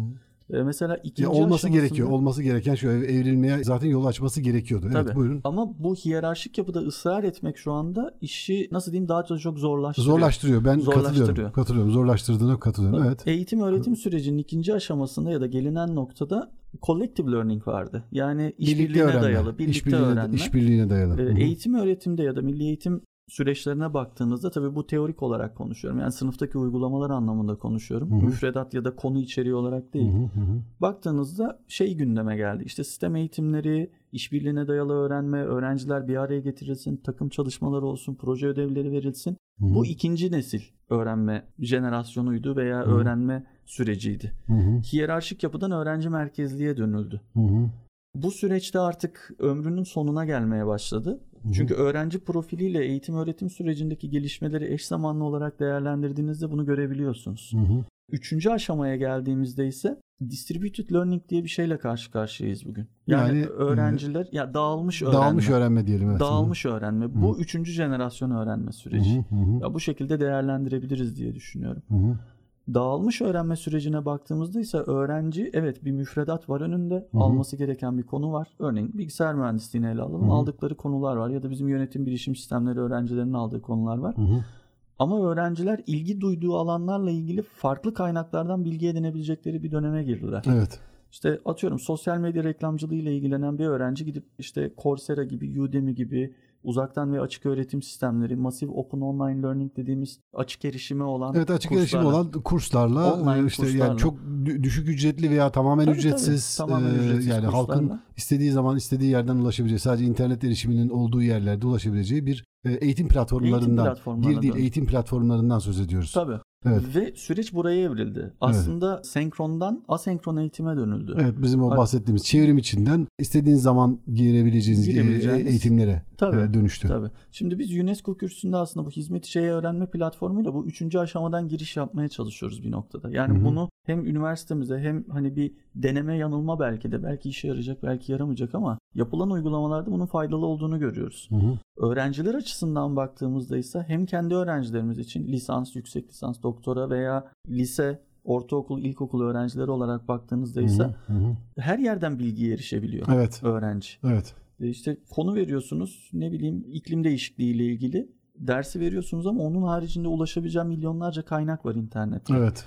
C: Ee, mesela ikinci
B: Ya olması gerekiyor. Olması gereken şu ev- evrilmeye zaten yol açması gerekiyordu. Evet,
C: Tabii.
B: buyurun.
C: Ama bu hiyerarşik yapıda ısrar etmek şu anda işi nasıl diyeyim daha çok, çok zorlaştırıyor.
B: Zorlaştırıyor. Ben
C: Zorlaştırıyor.
B: katılıyorum. Katılıyorum. Zorlaştırdığına katılıyorum. Evet.
C: Eğitim öğretim sürecinin ikinci aşamasında ya da gelinen noktada collective learning vardı. Yani işbirliğine dayalı, birlikte öğrenme.
B: işbirliğine dayalı.
C: Ee,
B: Hı hı.
C: eğitim öğretimde ya da milli eğitim süreçlerine baktığınızda tabii bu teorik olarak konuşuyorum. Yani sınıftaki uygulamalar anlamında konuşuyorum.
B: Hı hı.
C: Müfredat ya da konu içeriği olarak değil.
B: hı, hı hı.
C: Baktığınızda şey gündeme geldi. İşte sistem eğitimleri, işbirliğine dayalı öğrenme, öğrenciler bir araya getirilsin, takım çalışmaları olsun, proje ödevleri verilsin.
B: Hı hı.
C: Bu ikinci nesil öğrenme jenerasyonuydu veya
B: Hı hı.
C: öğrenme süreciydi.
B: Hı hı,
C: Hiyerarşik yapıdan öğrenci merkezliğe dönüldü.
B: hı hı.
C: Bu süreçte artık ömrünün sonuna gelmeye başladı. Çünkü öğrenci profiliyle eğitim öğretim sürecindeki gelişmeleri eş zamanlı olarak değerlendirdiğinizde bunu görebiliyorsunuz.
B: Hı hı.
C: Üçüncü aşamaya geldiğimizde ise distributed learning diye bir şeyle karşı karşıyayız bugün. Yani,
B: Yani,
C: öğrenciler ya dağılmış öğrenme.
B: Dağılmış öğrenme diyelim. Evet.
C: Dağılmış öğrenme. Bu üçüncü jenerasyon öğrenme
B: Hı
C: süreci.
B: hı, hı hı.
C: Ya bu şekilde değerlendirebiliriz diye düşünüyorum.
B: Hı hı.
C: Dağılmış öğrenme sürecine baktığımızda ise öğrenci evet bir müfredat var önünde.
B: hı.
C: Alması gereken bir konu var. Örneğin bilgisayar mühendisliğini ele alalım.
B: Hı hı.
C: Aldıkları konular var ya da bizim yönetim bilişim sistemleri öğrencilerinin aldığı konular var.
B: Hı hı.
C: Ama öğrenciler ilgi duyduğu alanlarla ilgili farklı kaynaklardan bilgi edinebilecekleri bir döneme girdiler.
B: Evet.
C: İşte atıyorum sosyal medya reklamcılığı ile ilgilenen bir öğrenci gidip işte Coursera gibi, Udemy gibi uzaktan ve açık öğretim sistemleri, Massive Open Online Learning dediğimiz açık erişime olan
B: Evet açık erişim
C: kurslarla-
B: olan kurslarla
C: Online
B: e, işte yani
C: kurslarla.
B: çok dü- düşük ücretli veya tamamen
C: Tabii,
B: ücretsiz,
C: tabii. Tamamen
B: e,
C: ücretsiz
B: yani halkın
C: kurslarla.
B: istediği zaman istediği yerden ulaşabileceği sadece internet erişiminin olduğu yerlerde ulaşabileceği bir e, eğitim platformlarından
C: platformlarına
B: bir değil eğitim platformlarından söz ediyoruz.
C: Tabii.
B: Evet.
C: Ve süreç buraya evrildi. Aslında senkrondan asenkron eğitime dönüldü.
B: Evet bizim o bahsettiğimiz çevrim içinden istediğiniz zaman girebileceğiniz e,
C: Girebileceğiniz.
B: eğitimlere
C: Tabii.
B: e, dönüştü.
C: Tabii. Şimdi biz UNESCO kürsüsünde aslında bu hizmet içeriği öğrenme platformuyla bu üçüncü aşamadan giriş yapmaya çalışıyoruz bir noktada. Yani
B: Hı hı.
C: bunu hem üniversitemize hem hani bir deneme yanılma belki de belki işe yarayacak belki yaramayacak ama yapılan uygulamalarda bunun faydalı olduğunu görüyoruz.
B: Hı hı.
C: Öğrenciler açısından baktığımızda ise hem kendi öğrencilerimiz için lisans, yüksek lisans, doktora veya lise, ortaokul, ilkokul öğrencileri olarak baktığınızda ise
B: hı. Hı hı.
C: her yerden bilgiye erişebiliyor
B: Evet.
C: öğrenci.
B: Evet.
C: E İşte konu veriyorsunuz ne bileyim iklim değişikliği ile ilgili dersi veriyorsunuz ama onun haricinde ulaşabileceğim milyonlarca kaynak var internette.
B: Evet.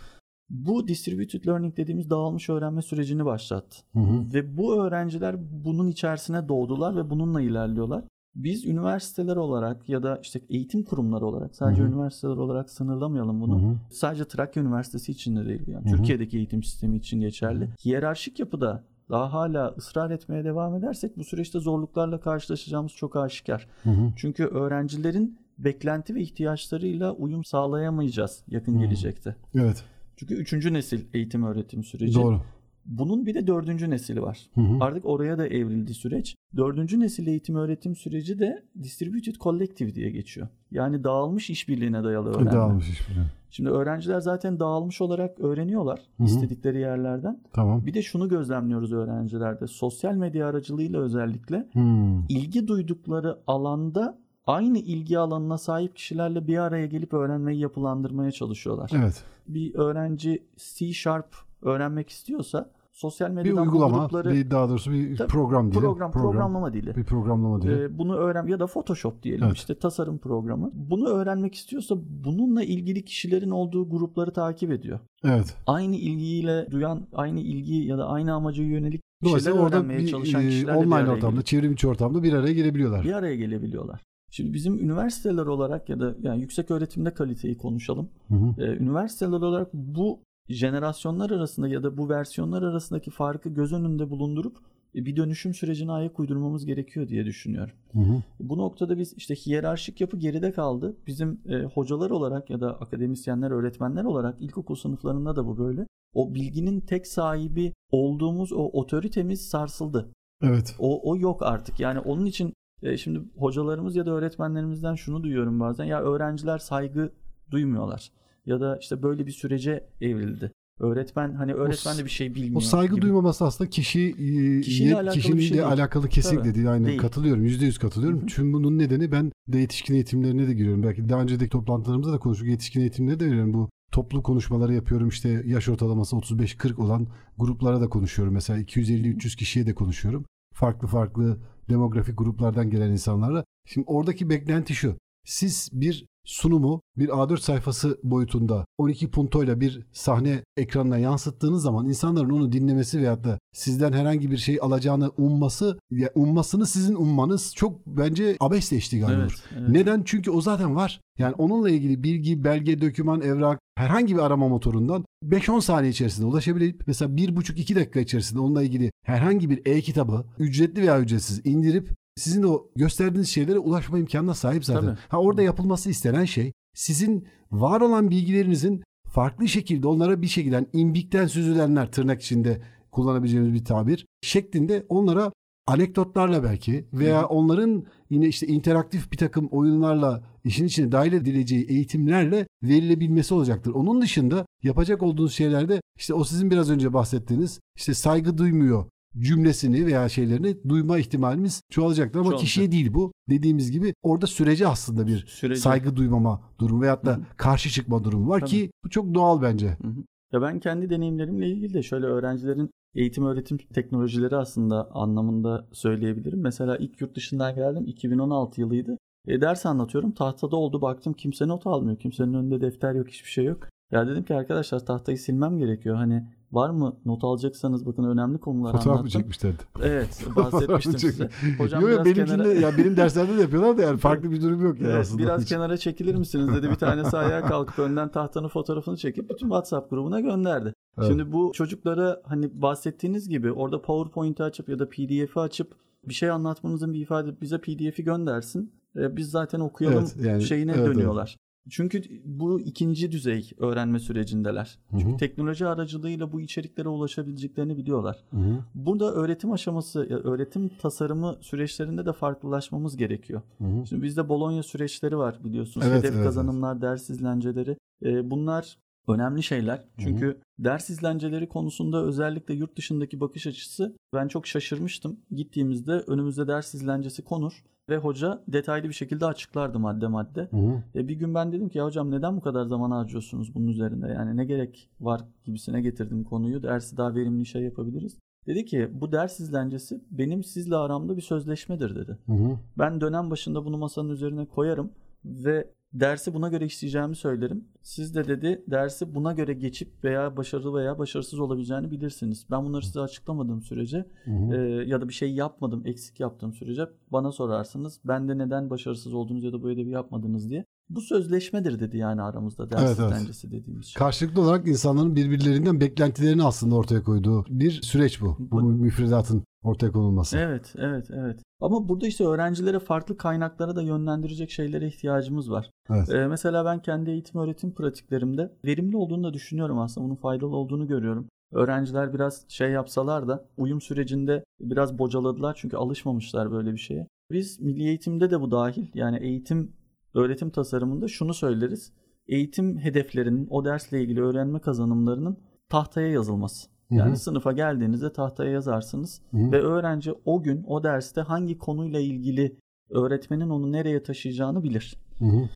C: Bu distributed learning dediğimiz dağılmış öğrenme sürecini başlattı.
B: Hı hı.
C: Ve bu öğrenciler bunun içerisine doğdular ve bununla ilerliyorlar. Biz üniversiteler olarak ya da işte eğitim kurumları olarak sadece
B: Hı hı.
C: üniversiteler olarak sınırlamayalım
B: Hı
C: bunu.
B: hı.
C: Sadece Trakya Üniversitesi için de değil. Yani
B: Hı hı.
C: Türkiye'deki eğitim sistemi için geçerli. Hiyerarşik yapıda daha hala ısrar etmeye devam edersek bu süreçte zorluklarla karşılaşacağımız çok aşikar.
B: Hı hı.
C: Çünkü öğrencilerin beklenti ve ihtiyaçlarıyla uyum sağlayamayacağız yakın
B: Hı.
C: gelecekte.
B: Evet.
C: Çünkü üçüncü nesil eğitim öğretim süreci.
B: Doğru.
C: Bunun bir de dördüncü nesili var.
B: Hı hı.
C: Artık oraya da evrildi süreç. Dördüncü nesil eğitim öğretim süreci de distributed collective diye geçiyor. Yani dağılmış işbirliğine dayalı öğrenme.
B: Dağılmış hiçbir.
C: Şimdi öğrenciler zaten dağılmış olarak öğreniyorlar
B: Hı hı.
C: istedikleri yerlerden.
B: Tamam.
C: Bir de şunu gözlemliyoruz öğrencilerde. Sosyal medya aracılığıyla özellikle
B: Hmm.
C: ilgi duydukları alanda aynı ilgi alanına sahip kişilerle bir araya gelip öğrenmeyi yapılandırmaya çalışıyorlar.
B: Evet.
C: Bir öğrenci C Sharp öğrenmek istiyorsa sosyal
B: Bir
C: medyadan bu
B: uygulama,
C: grupları
B: bir daha doğrusu bir
C: Tabii,
B: program diyelim.
C: program, programlama dili.
B: Bir programlama diyelim.
C: Ee, bunu öğren ya da Photoshop diyelim
B: Evet.
C: işte tasarım programı. Bunu öğrenmek istiyorsa bununla ilgili kişilerin olduğu grupları takip ediyor.
B: evet.
C: Aynı ilgiyle duyan, aynı ilgi ya da aynı amaca yönelik
B: Dolayısıyla orada bir
C: çalışan
B: e,
C: bir
B: online
C: araya
B: ortamda,
C: geliyor.
B: çevrim içi ortamda bir araya gelebiliyorlar.
C: bir araya gelebiliyorlar. Şimdi bizim üniversiteler olarak ya da yani yüksek öğretimde kaliteyi konuşalım.
B: Hı hı.
C: Ee, üniversiteler olarak bu jenerasyonlar arasında ya da bu versiyonlar arasındaki farkı göz önünde bulundurup e, bir dönüşüm sürecine ayak uydurmamız gerekiyor diye düşünüyorum. Hı hı. Bu noktada biz işte hiyerarşik yapı geride kaldı. Bizim e, hocalar olarak ya da akademisyenler, öğretmenler olarak ilkokul sınıflarında da bu böyle. O bilginin tek sahibi olduğumuz o otoritemiz sarsıldı.
B: Evet.
C: O, o yok artık. Yani onun için e, şimdi hocalarımız ya da öğretmenlerimizden şunu duyuyorum bazen. Ya öğrenciler saygı duymuyorlar. Ya da işte böyle bir sürece evrildi. Öğretmen hani öğretmen de bir şey bilmiyor.
B: O saygı
C: gibi.
B: duymaması aslında kişi e, Kişiyle alakalı kişinin şey de değil. alakalı kesinlikle değil. Aynen değil. katılıyorum. Yüzde yüz katılıyorum. Hı-hı. Tüm bunun nedeni ben de yetişkin eğitimlerine de giriyorum. Belki daha önceki toplantılarımızda da konuştuk. Yetişkin eğitimleri de veriyorum. Bu toplu konuşmaları yapıyorum. İşte yaş ortalaması 35-40 olan gruplara da konuşuyorum. Mesela 250-300 kişiye de konuşuyorum. Farklı farklı demografik gruplardan gelen insanlarla. Şimdi oradaki beklenti şu. Siz bir sunumu bir A4 sayfası boyutunda 12 puntoyla bir sahne ekranına yansıttığınız zaman insanların onu dinlemesi veyahut da sizden herhangi bir şey alacağını umması, ya ummasını sizin ummanız çok bence abesle iştigal evet, olur. Evet. Neden? Çünkü o zaten var. Yani onunla ilgili bilgi, belge, döküman, evrak herhangi bir arama motorundan 5-10 saniye içerisinde ulaşabilip mesela 1,5-2 dakika içerisinde onunla ilgili herhangi bir e-kitabı ücretli veya ücretsiz indirip sizin o gösterdiğiniz şeylere ulaşma imkanına sahip zaten. Tabii. Ha orada yapılması istenen şey sizin var olan bilgilerinizin farklı şekilde onlara bir şekilde imbikten süzülenler tırnak içinde kullanabileceğimiz bir tabir şeklinde onlara anekdotlarla belki veya onların yine işte interaktif bir takım oyunlarla işin içine dahil edileceği eğitimlerle verilebilmesi olacaktır. Onun dışında yapacak olduğunuz şeylerde işte o sizin biraz önce bahsettiğiniz işte saygı duymuyor cümlesini veya şeylerini duyma ihtimalimiz çoğalacaktır ama Çoğalacak. kişiye değil bu. Dediğimiz gibi orada sürece aslında bir sürece. saygı duymama durumu veyahut da Hı-hı. karşı çıkma durumu var Tabii. ki bu çok doğal bence. Hı-hı.
C: Ya ben kendi deneyimlerimle ilgili de şöyle öğrencilerin eğitim öğretim teknolojileri aslında anlamında söyleyebilirim. Mesela ilk yurt dışından geldim 2016 yılıydı. E, ders anlatıyorum tahtada oldu baktım kimse not almıyor. Kimsenin önünde defter yok hiçbir şey yok. Ya dedim ki arkadaşlar tahtayı silmem gerekiyor. Hani var mı not alacaksanız bakın önemli konular
B: Fotoğraf anlattım. Fotoğraf mı çekmişlerdi?
C: Evet bahsetmiştim size.
B: Hocam yo, yo, biraz kenara... ya benim derslerde de yapıyorlar da yani farklı bir durum yok yani evet, aslında.
C: Biraz kenara çekilir misiniz dedi bir tanesi ayağa kalkıp önden tahtanın fotoğrafını çekip bütün WhatsApp grubuna gönderdi. Evet. Şimdi bu çocuklara hani bahsettiğiniz gibi orada PowerPoint'i açıp ya da PDF'i açıp bir şey anlatmanızın bir ifade bize PDF'i göndersin. E, biz zaten okuyalım evet, yani, şeyine evet, dönüyorlar. Çünkü bu ikinci düzey öğrenme sürecindeler. Hı hı. Çünkü teknoloji aracılığıyla bu içeriklere ulaşabileceklerini biliyorlar. Hı hı. Burada öğretim aşaması, öğretim tasarımı süreçlerinde de farklılaşmamız gerekiyor. Hı hı. Şimdi bizde Bologna süreçleri var biliyorsunuz. Evet, Hedef evet, kazanımlar, evet. ders izlenceleri. Bunlar önemli şeyler. Çünkü hı hı. ders izlenceleri konusunda özellikle yurt dışındaki bakış açısı ben çok şaşırmıştım. Gittiğimizde önümüzde ders izlencesi konur ve hoca detaylı bir şekilde açıklardı madde madde. E bir gün ben dedim ki ya hocam neden bu kadar zaman harcıyorsunuz bunun üzerinde? Yani ne gerek var gibisine getirdim konuyu. Dersi daha verimli şey yapabiliriz. Dedi ki bu ders izlencesi benim sizle aramda bir sözleşmedir dedi. Hı hı. Ben dönem başında bunu masanın üzerine koyarım ve dersi buna göre işleyeceğimi söylerim. Siz de dedi dersi buna göre geçip veya başarılı veya başarısız olabileceğini bilirsiniz. Ben bunları size açıklamadığım sürece E, ya da bir şey yapmadım, eksik yaptığım sürece bana sorarsınız. Ben de neden başarısız oldunuz ya da bu ödevi yapmadınız diye. Bu sözleşmedir dedi yani aramızda ders evet, evet. dediğimiz şey.
B: Karşılıklı olarak insanların birbirlerinden beklentilerini aslında ortaya koyduğu bir süreç bu. Bu, bu müfredatın ortaya konulması.
C: Evet, evet, evet. Ama burada işte öğrencilere farklı kaynaklara da yönlendirecek şeylere ihtiyacımız var. Evet. Ee, mesela ben kendi eğitim öğretim pratiklerimde verimli olduğunu da düşünüyorum aslında. Bunun faydalı olduğunu görüyorum. Öğrenciler biraz şey yapsalar da uyum sürecinde biraz bocaladılar çünkü alışmamışlar böyle bir şeye. Biz milli eğitimde de bu dahil. Yani eğitim öğretim tasarımında şunu söyleriz. Eğitim hedeflerinin o dersle ilgili öğrenme kazanımlarının tahtaya yazılması. Yani Hı-hı. sınıfa geldiğinizde tahtaya yazarsınız Hı-hı. ve öğrenci o gün o derste hangi konuyla ilgili öğretmenin onu nereye taşıyacağını bilir. Hı-hı.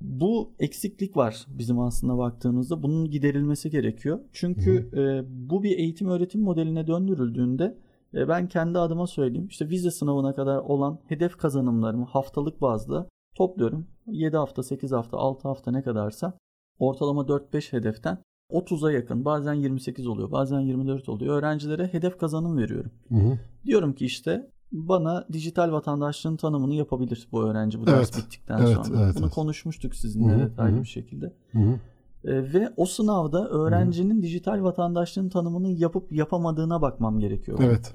C: Bu eksiklik var bizim aslında baktığımızda. Bunun giderilmesi gerekiyor. Çünkü e, bu bir eğitim öğretim modeline döndürüldüğünde e, ben kendi adıma söyleyeyim. İşte vize sınavına kadar olan hedef kazanımlarımı haftalık bazda topluyorum. 7 hafta, 8 hafta, 6 hafta ne kadarsa ortalama 4-5 hedeften 30'a yakın bazen 28 oluyor bazen 24 oluyor öğrencilere hedef kazanım veriyorum. Hı hı. Diyorum ki işte bana dijital vatandaşlığın tanımını yapabilir bu öğrenci bu evet. ders bittikten evet, sonra. Evet, Bunu evet. konuşmuştuk sizinle hı hı, detaylı hı. bir şekilde. Hı hı. E, ve o sınavda öğrencinin Hı-hı. dijital vatandaşlığın tanımını yapıp yapamadığına bakmam gerekiyor.
B: Evet.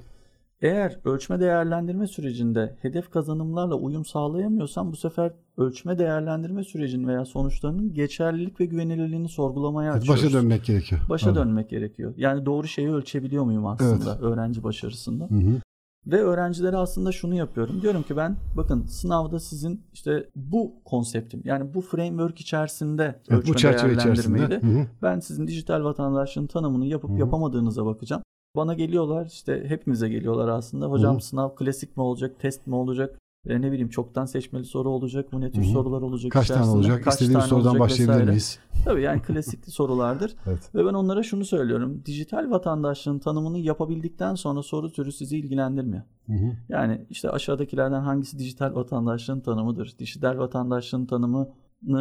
C: Eğer ölçme değerlendirme sürecinde hedef kazanımlarla uyum sağlayamıyorsam bu sefer ölçme değerlendirme sürecinin veya sonuçlarının geçerlilik ve güvenilirliğini sorgulamaya
B: evet,
C: açıyoruz.
B: Başa dönmek gerekiyor.
C: Başa evet. dönmek gerekiyor. Yani doğru şeyi ölçebiliyor muyum aslında evet. öğrenci başarısında? Hı hı. Ve öğrencilere aslında şunu yapıyorum. Diyorum ki ben bakın sınavda sizin işte bu konseptim yani bu framework içerisinde evet, ölçme bu çerçeve değerlendirmeyi ben sizin dijital vatandaşlığın tanımını yapıp Hı-hı. yapamadığınıza bakacağım. Bana geliyorlar işte hepimize geliyorlar aslında. Hocam Hı-hı. sınav klasik mi olacak, test mi olacak? E, ne bileyim çoktan seçmeli soru olacak mı? Ne tür Hı-hı. sorular olacak?
B: Kaç tane olacak? Kaç İstediğimiz tane sorudan başlayabilir vesaire. miyiz?
C: Tabii yani klasik sorulardır. evet. Ve ben onlara şunu söylüyorum. Dijital vatandaşlığın tanımını yapabildikten sonra soru türü sizi ilgilendirmiyor. Hı-hı. Yani işte aşağıdakilerden hangisi dijital vatandaşlığın tanımıdır? Dijital vatandaşlığın tanımı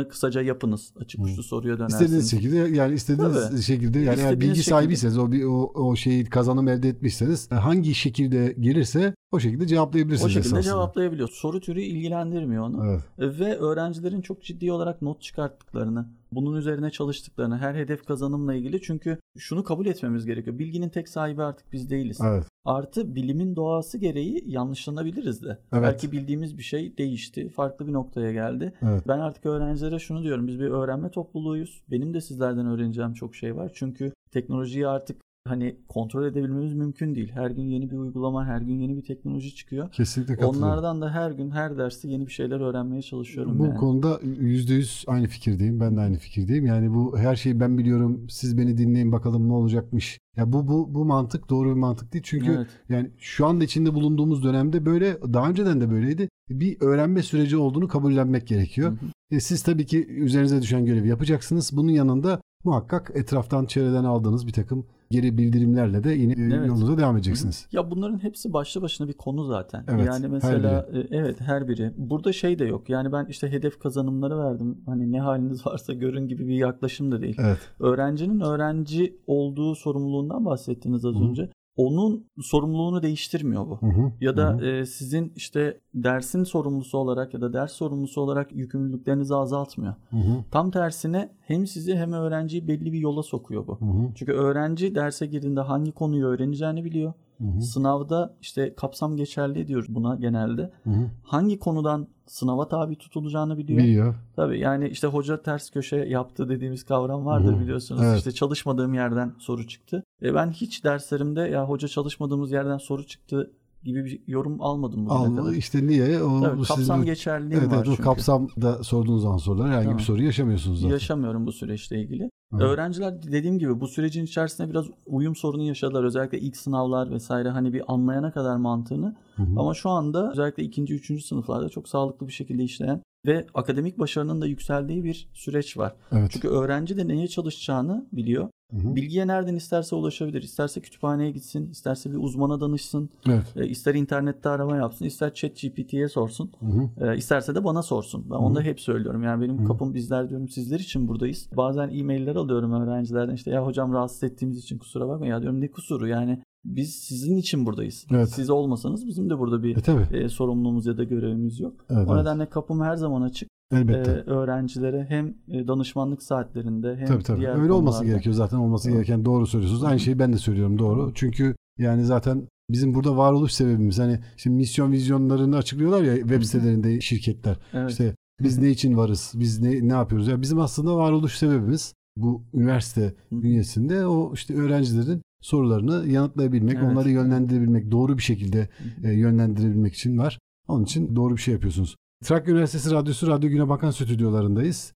C: kısaca yapınız. Açık uçlu soruya dönersiniz.
B: İstediğiniz şekilde yani istediğiniz Tabii. şekilde yani eğer bilgi şekilde. sahibiyseniz o, o o şeyi kazanım elde etmişseniz hangi şekilde gelirse o şekilde cevaplayabilirsiniz.
C: O şekilde esasında. cevaplayabiliyor. Soru türü ilgilendirmiyor onu. Evet. Ve öğrencilerin çok ciddi olarak not çıkarttıklarını, bunun üzerine çalıştıklarını, her hedef kazanımla ilgili çünkü şunu kabul etmemiz gerekiyor. Bilginin tek sahibi artık biz değiliz. Evet. Artı bilimin doğası gereği yanlışlanabiliriz de. Evet. Belki bildiğimiz bir şey değişti, farklı bir noktaya geldi. Evet. Ben artık öğrencilere şunu diyorum. Biz bir öğrenme topluluğuyuz. Benim de sizlerden öğreneceğim çok şey var. Çünkü teknolojiyi artık hani kontrol edebilmemiz mümkün değil. Her gün yeni bir uygulama, her gün yeni bir teknoloji çıkıyor.
B: Kesinlikle katılıyorum.
C: Onlardan da her gün, her derste yeni bir şeyler öğrenmeye çalışıyorum.
B: Bu
C: yani.
B: konuda %100 aynı fikirdeyim. Ben de aynı fikirdeyim. Yani bu her şeyi ben biliyorum. Siz beni dinleyin bakalım ne olacakmış. Ya bu bu bu mantık doğru bir mantık değil. Çünkü evet. yani şu anda içinde bulunduğumuz dönemde böyle daha önceden de böyleydi. Bir öğrenme süreci olduğunu kabullenmek gerekiyor. Hı hı. E siz tabii ki üzerinize düşen görevi yapacaksınız. Bunun yanında muhakkak etraftan çevreden aldığınız bir takım geri bildirimlerle de yine e, evet. yolunuza devam edeceksiniz.
C: Ya bunların hepsi başlı başına bir konu zaten. Evet, yani mesela her biri. E, evet her biri. Burada şey de yok. Yani ben işte hedef kazanımları verdim. Hani ne haliniz varsa görün gibi bir yaklaşım da değil. Evet. Öğrencinin öğrenci olduğu sorumluluğundan bahsettiniz az Hı. önce onun sorumluluğunu değiştirmiyor bu. Hı hı, ya da hı. E, sizin işte dersin sorumlusu olarak ya da ders sorumlusu olarak yükümlülüklerinizi azaltmıyor. Hı hı. Tam tersine hem sizi hem öğrenciyi belli bir yola sokuyor bu. Hı hı. Çünkü öğrenci derse girdiğinde hangi konuyu öğreneceğini biliyor. Hı hı. Sınavda işte kapsam geçerli diyoruz buna genelde. Hı hı. Hangi konudan sınava tabi tutulacağını biliyor.
B: Biliyor.
C: Tabii yani işte hoca ters köşe yaptı dediğimiz kavram vardır hı hı. biliyorsunuz. Evet. İşte çalışmadığım yerden soru çıktı. E ben hiç derslerimde ya hoca çalışmadığımız yerden soru çıktı gibi bir yorum almadım bugüne Al, kadar.
B: İşte niye? O,
C: Tabii, kapsam sizin, geçerliliği evet, var evet, çünkü.
B: Kapsamda sorduğunuz zaman sorular herhangi tamam. bir soru yaşamıyorsunuz zaten.
C: Yaşamıyorum bu süreçle ilgili. Hı. Öğrenciler dediğim gibi bu sürecin içerisinde biraz uyum sorunu yaşadılar. Özellikle ilk sınavlar vesaire hani bir anlayana kadar mantığını. Hı hı. Ama şu anda özellikle ikinci, üçüncü sınıflarda çok sağlıklı bir şekilde işleyen ve akademik başarının da yükseldiği bir süreç var. Evet. Çünkü öğrenci de neye çalışacağını biliyor. Hı Bilgiye nereden isterse ulaşabilir. İsterse kütüphaneye gitsin, isterse bir uzmana danışsın, evet. e, ister internette arama yapsın, ister chat GPT'ye sorsun, hı E, isterse de bana sorsun. Ben hı onu da hep söylüyorum. Yani benim hı kapım bizler diyorum sizler için buradayız. Bazen e-mailler alıyorum öğrencilerden işte ya hocam rahatsız ettiğimiz için kusura bakma ya diyorum ne kusuru yani biz sizin için buradayız. Evet. Siz olmasanız bizim de burada bir e, e, sorumluluğumuz ya da görevimiz yok. Evet, o nedenle kapım her zaman açık. Elbette. E, öğrencilere hem e, danışmanlık saatlerinde hem
B: tabii, tabii.
C: diğer
B: Öyle konularda. olması gerekiyor zaten olması evet. gereken doğru söylüyorsunuz. Aynı şeyi ben de söylüyorum doğru. Çünkü yani zaten bizim burada varoluş sebebimiz hani şimdi misyon vizyonlarını açıklıyorlar ya web sitelerinde şirketler. Evet. İşte biz ne için varız? Biz ne ne yapıyoruz? Ya bizim aslında varoluş sebebimiz bu üniversite bünyesinde o işte öğrencilerin sorularını yanıtlayabilmek, evet. onları yönlendirebilmek, doğru bir şekilde e, yönlendirebilmek için var. Onun için doğru bir şey yapıyorsunuz. Trakya Üniversitesi Radyosu Radyo Güne Bakan stüdyolarındayız.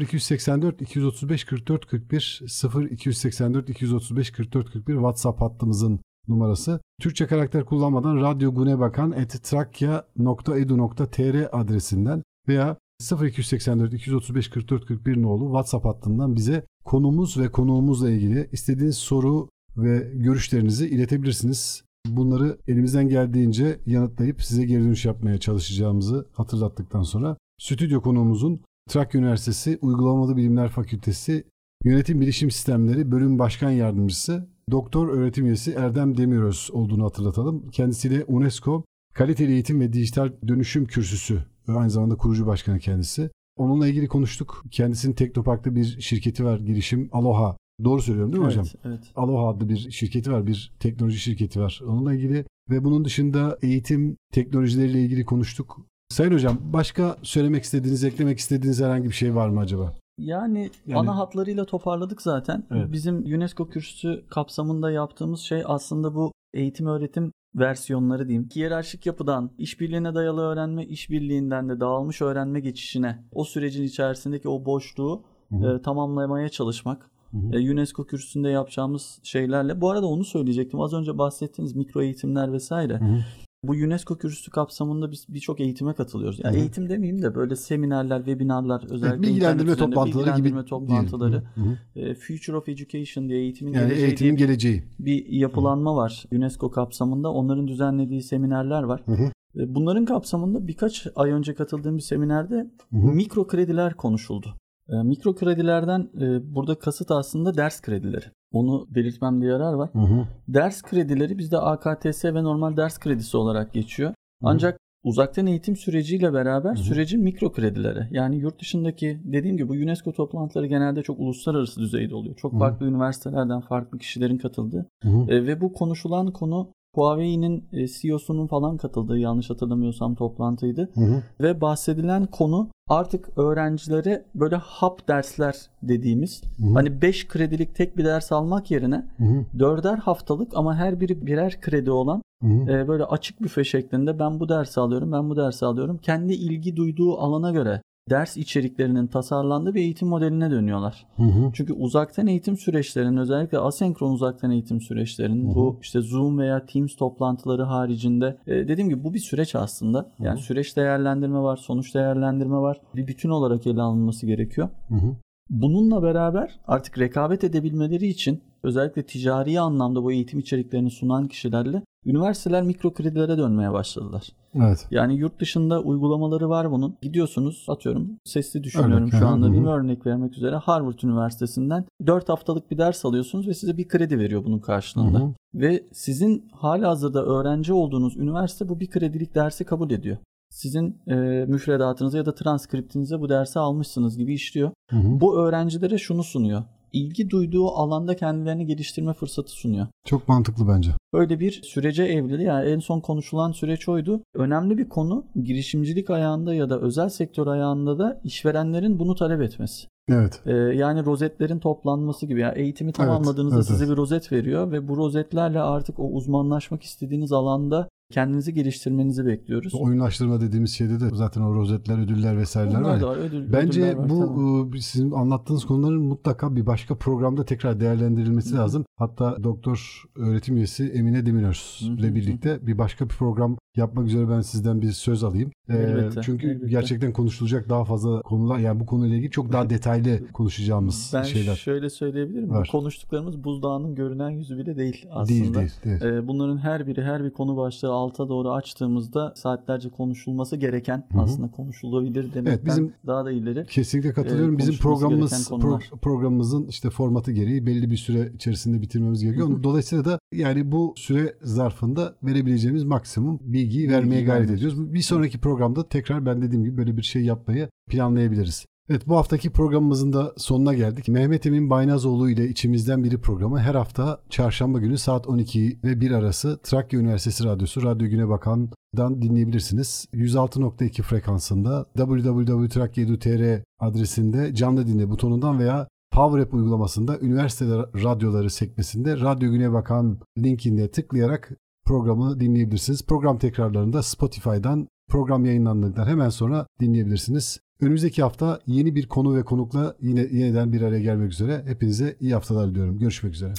B: 0284 235 44 41 0284 235 44 41 WhatsApp hattımızın numarası. Türkçe karakter kullanmadan Radyo Güne Bakan trakya.edu.tr adresinden veya 0284 235 44 41 nolu WhatsApp hattından bize konumuz ve konuğumuzla ilgili istediğiniz soru ve görüşlerinizi iletebilirsiniz. Bunları elimizden geldiğince yanıtlayıp size geri dönüş yapmaya çalışacağımızı hatırlattıktan sonra stüdyo konuğumuzun Trakya Üniversitesi Uygulamalı Bilimler Fakültesi Yönetim Bilişim Sistemleri Bölüm Başkan Yardımcısı Doktor Öğretim Üyesi Erdem Demiröz olduğunu hatırlatalım. Kendisiyle UNESCO Kaliteli Eğitim ve Dijital Dönüşüm Kürsüsü aynı zamanda kurucu başkanı kendisi. Onunla ilgili konuştuk. Kendisinin Teknopark'ta bir şirketi var, girişim Aloha. Doğru söylüyorum değil mi
C: evet,
B: hocam?
C: Evet.
B: Aloha adlı bir şirketi var, bir teknoloji şirketi var. Onunla ilgili ve bunun dışında eğitim teknolojileriyle ilgili konuştuk. Sayın hocam başka söylemek istediğiniz, eklemek istediğiniz herhangi bir şey var mı acaba?
C: Yani,
B: Yani-
C: ana hatlarıyla toparladık zaten.
B: Evet.
C: Bizim UNESCO kürsüsü kapsamında yaptığımız şey aslında bu eğitim öğretim versiyonları diyeyim. Hiyerarşik yapıdan işbirliğine dayalı öğrenme, işbirliğinden de dağılmış öğrenme geçişine, o sürecin içerisindeki o boşluğu
B: Hı hı.
C: e, tamamlamaya çalışmak.
B: Hı hı.
C: E, UNESCO kürsüsünde yapacağımız şeylerle. Bu arada onu söyleyecektim. Az önce bahsettiğiniz mikro eğitimler vesaire.
B: Hı hı.
C: Bu UNESCO kürsüsü kapsamında biz birçok eğitime katılıyoruz. Yani
B: Hı hı.
C: eğitim demeyeyim de böyle seminerler, webinarlar, özellikle
B: bilgilendirme toplantıları gibi
C: bilgilendirme toplantıları.
B: diyelim. Hı hı.
C: E, Future of Education diye eğitimin
B: Yani
C: geleceği
B: eğitimin geleceği.
C: bir yapılanma var UNESCO kapsamında. Onların düzenlediği seminerler var.
B: Hı hı.
C: E, Bunların kapsamında birkaç ay önce katıldığım bir seminerde
B: Hı hı.
C: mikro krediler konuşuldu. E, Mikro kredilerden e, burada kasıt aslında ders kredileri. Onu belirtmemde yarar var.
B: Hı hı.
C: Ders kredileri bizde AKTS ve normal ders kredisi olarak geçiyor.
B: hı.
C: Ancak uzaktan eğitim süreciyle beraber
B: hı.
C: sürecin mikro kredileri yani yurt dışındaki dediğim gibi bu UNESCO toplantıları genelde çok uluslararası düzeyde oluyor. Çok
B: Hı hı.
C: farklı üniversitelerden farklı kişilerin katıldığı
B: Hı hı.
C: E, ve bu konuşulan konu Huawei'nin e, CEO'sunun falan katıldığı yanlış hatırlamıyorsam toplantıydı.
B: Hı hı.
C: Ve bahsedilen konu artık öğrencilere böyle hap dersler dediğimiz
B: Hı hı.
C: hani 5 kredilik tek bir ders almak yerine
B: Hı hı.
C: dörder haftalık ama her biri birer kredi olan e, böyle açık büfe şeklinde ben bu dersi alıyorum ben bu dersi alıyorum. Kendi ilgi duyduğu alana göre ders içeriklerinin tasarlandığı bir eğitim modeline dönüyorlar.
B: Hı hı.
C: Çünkü uzaktan eğitim süreçlerinin özellikle asenkron uzaktan eğitim süreçlerinin
B: Hı hı.
C: bu işte Zoom veya Teams toplantıları haricinde e, dediğim gibi bu bir süreç aslında. Yani
B: Hı hı.
C: süreç değerlendirme var, sonuç değerlendirme var. Bir bütün olarak ele alınması gerekiyor.
B: Hı hı.
C: Bununla beraber artık rekabet edebilmeleri için özellikle ticari anlamda bu eğitim içeriklerini sunan kişilerle üniversiteler mikro kredilere dönmeye başladılar.
B: Evet.
C: Yani yurt dışında uygulamaları var bunun. Gidiyorsunuz atıyorum sesli düşünüyorum
B: Örnek,
C: şu anda değil mi örnek vermek üzere Harvard Üniversitesi'nden 4 haftalık bir ders alıyorsunuz ve size bir kredi veriyor bunun karşılığında.
B: Hı hı.
C: Ve sizin hala hazırda öğrenci olduğunuz üniversite bu bir kredilik dersi kabul ediyor. Sizin e, müfredatınıza ya da transkriptinize bu dersi almışsınız gibi işliyor.
B: Hı hı.
C: Bu öğrencilere şunu sunuyor. İlgi duyduğu alanda kendilerini geliştirme fırsatı sunuyor.
B: Çok mantıklı bence.
C: Böyle bir sürece evrildi. Yani en son konuşulan süreç oydu. Önemli bir konu girişimcilik ayağında ya da özel sektör ayağında da işverenlerin bunu talep etmesi.
B: Evet.
C: Ee, yani rozetlerin toplanması gibi. Yani eğitimi tamamladığınızda
B: evet,
C: size
B: evet.
C: bir rozet veriyor ve bu rozetlerle artık o uzmanlaşmak istediğiniz alanda kendinizi geliştirmenizi bekliyoruz.
B: Oyunlaştırma dediğimiz şeyde de zaten o rozetler, ödüller vesaireler
C: Bunlar
B: var. ya.
C: var. Ödül, ödüller
B: Bence
C: var,
B: bu
C: tabii.
B: e, sizin anlattığınız konuların mutlaka bir başka programda tekrar değerlendirilmesi
C: Hı hı.
B: lazım. Hatta doktor öğretim üyesi Emine Demiröz ile birlikte bir başka bir program yapmak üzere ben sizden bir söz alayım. E,
C: Elbette,
B: çünkü
C: elbette.
B: gerçekten konuşulacak daha fazla konular yani bu konuyla ilgili çok daha detaylı konuşacağımız
C: ben
B: şeyler.
C: şöyle söyleyebilirim.
B: Var.
C: Bu konuştuklarımız buzdağının görünen yüzü bile değil aslında.
B: Değil değil. değil.
C: Ee, Bunların her biri her bir konu başlığı alta doğru açtığımızda saatlerce konuşulması gereken
B: Hı hı.
C: aslında konuşulabilir demekten
B: Evet, bizim-
C: daha da ileri.
B: Kesinlikle katılıyorum.
C: e,
B: Bizim programımız pro- programımızın işte formatı gereği belli bir süre içerisinde bitirmemiz gerekiyor.
C: Hı hı.
B: Dolayısıyla da yani bu süre zarfında verebileceğimiz maksimum bilgiyi vermeye gayret ediyoruz. Bir sonraki programda tekrar ben dediğim gibi böyle bir şey yapmayı planlayabiliriz. Evet bu haftaki programımızın da sonuna geldik. Mehmet Emin Baynazoğlu ile içimizden biri programı her hafta çarşamba günü saat 12 ve 1 arası Trakya Üniversitesi Radyosu Radyo Güne Bakan'dan dinleyebilirsiniz. 106.2 frekansında www.trakya.tr adresinde canlı dinle butonundan veya Power App uygulamasında üniversite radyoları sekmesinde Radyo Güne Bakan linkine tıklayarak programı dinleyebilirsiniz. Program tekrarlarında Spotify'dan program yayınlandıktan hemen sonra dinleyebilirsiniz. Önümüzdeki hafta yeni bir konu ve konukla yine yeniden bir araya gelmek üzere. Hepinize iyi haftalar diliyorum. Görüşmek üzere.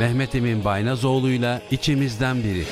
A: Mehmet Emin Baynazoğlu'yla içimizden biri.